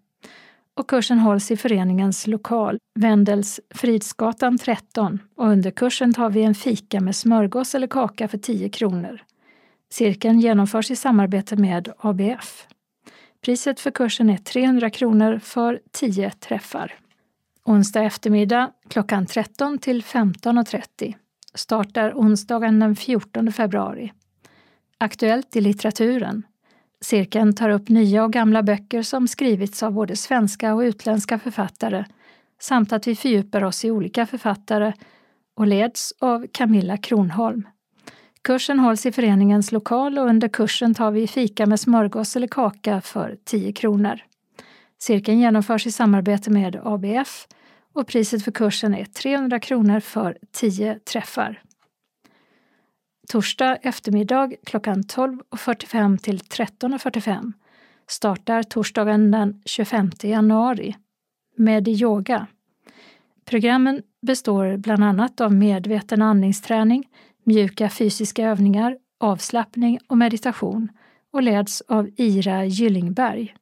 och kursen hålls i föreningens lokal, Wendels Fridsgatan 13 och under kursen tar vi en fika med smörgås eller kaka för 10 kronor. Cirkeln genomförs i samarbete med ABF. Priset för kursen är 300 kronor för 10 träffar. Onsdag eftermiddag klockan 13 till 15.30. Startar onsdagen den 14 februari. Aktuellt i litteraturen. Cirkeln tar upp nya och gamla böcker som skrivits av både svenska och utländska författare samt att vi fördjupar oss i olika författare och leds av Camilla Kronholm. Kursen hålls i föreningens lokal och under kursen tar vi fika med smörgås eller kaka för 10 kronor. Cirkeln genomförs i samarbete med ABF och priset för kursen är 300 kronor för 10 träffar. Torsdag eftermiddag klockan 12.45 till 13.45 startar torsdagen den 25 januari med yoga. Programmen består bland annat av medveten andningsträning, mjuka fysiska övningar, avslappning och meditation och leds av Ira Gyllingberg.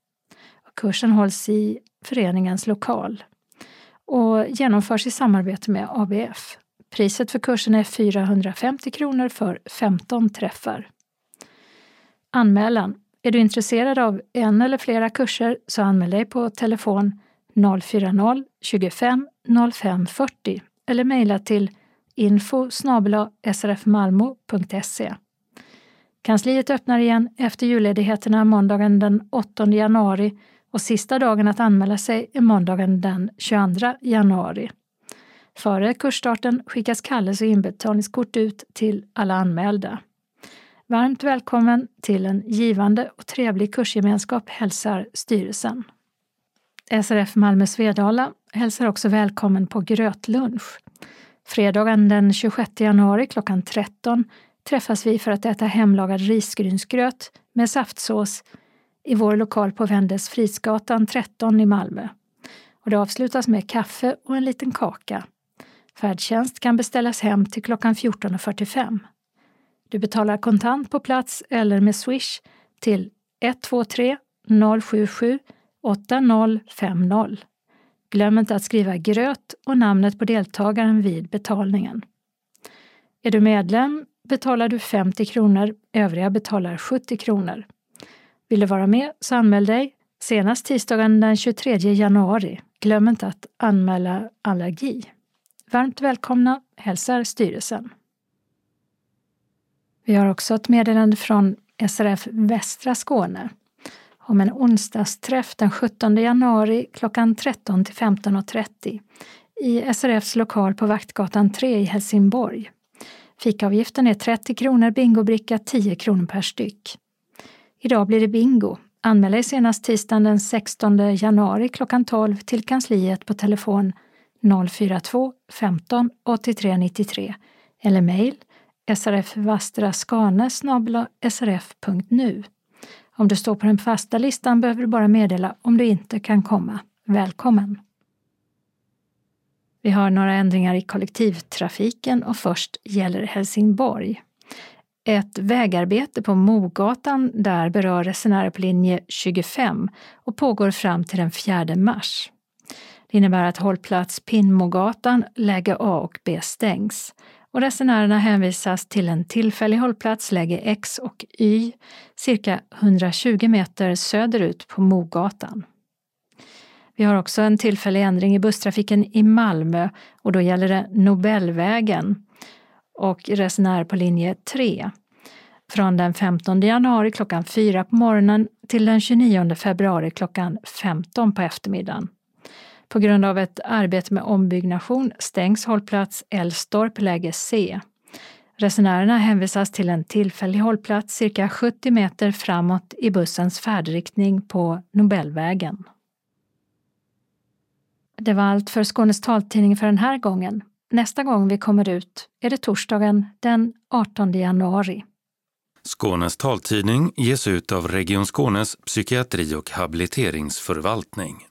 Kursen hålls i föreningens lokal och genomförs i samarbete med ABF. Priset för kursen är 450 kronor för 15 träffar. Anmälan. Är du intresserad av en eller flera kurser så anmäl dig på telefon 040 25 05 40 eller mejla till info srfmalmo.se. Kansliet öppnar igen efter julledigheterna måndagen den 8 januari och sista dagen att anmäla sig är måndagen den 22 januari. Före kursstarten skickas kallelse och inbetalningskort ut till alla anmälda. Varmt välkommen till en givande och trevlig kursgemenskap hälsar styrelsen. SRF Malmö Svedala hälsar också välkommen på grötlunch. Fredagen den 26 januari klockan 13 träffas vi för att äta hemlagad risgrynsgröt med saftsås i vår lokal på Vendes Frisgatan 13 i Malmö. Och det avslutas med kaffe och en liten kaka. Färdtjänst kan beställas hem till klockan 14.45. Du betalar kontant på plats eller med Swish till 123 077 8050. Glöm inte att skriva gröt och namnet på deltagaren vid betalningen. Är du medlem betalar du 50 kronor, övriga betalar 70 kronor. Vill du vara med så anmäl dig senast tisdagen den 23 januari. Glöm inte att anmäla allergi. Varmt välkomna hälsar styrelsen. Vi har också ett meddelande från SRF Västra Skåne om en onsdagsträff den 17 januari klockan 13 till 15.30 i SRFs lokal på Vaktgatan 3 i Helsingborg. Fikaavgiften är 30 kronor, bingobricka 10 kronor per styck. Idag blir det bingo. Anmäl dig senast tisdagen den 16 januari klockan 12 till kansliet på telefon 042 15 83 93 eller mejl srfvastraskane srf.nu. Om du står på den fasta listan behöver du bara meddela om du inte kan komma. Välkommen! Vi har några ändringar i kollektivtrafiken och först gäller Helsingborg. Ett vägarbete på Mogatan där berör resenärer på linje 25 och pågår fram till den 4 mars. Innebär att hållplats Pinnmogatan, läge A och B stängs och resenärerna hänvisas till en tillfällig hållplats, läge X och Y, cirka 120 meter söderut på Mogatan. Vi har också en tillfällig ändring i busstrafiken i Malmö och då gäller det Nobelvägen och resenärer på linje 3 från den 15 januari klockan 4 på morgonen till den 29 februari klockan 15 på eftermiddagen. På grund av ett arbete med ombyggnation stängs hållplats Älvstorp läge C. Resenärerna hänvisas till en tillfällig hållplats cirka 70 meter framåt i bussens färdriktning på Nobelvägen. Det var allt för Skånes taltidning för den här gången. Nästa gång vi kommer ut är det torsdagen den 18 januari. Skånes taltidning ges ut av Region Skånes psykiatri och habiliteringsförvaltning.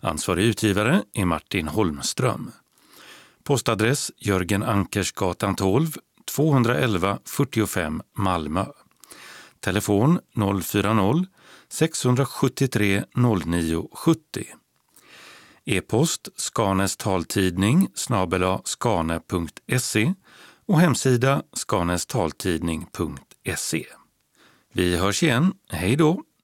Ansvarig utgivare är Martin Holmström. Postadress Jörgen Ankersgatan 12, 211 45 Malmö. Telefon 040-673 0970. E-post Skanes taltidning snabela skane.se och hemsida skanestaltidning.se. Vi hörs igen. Hej då!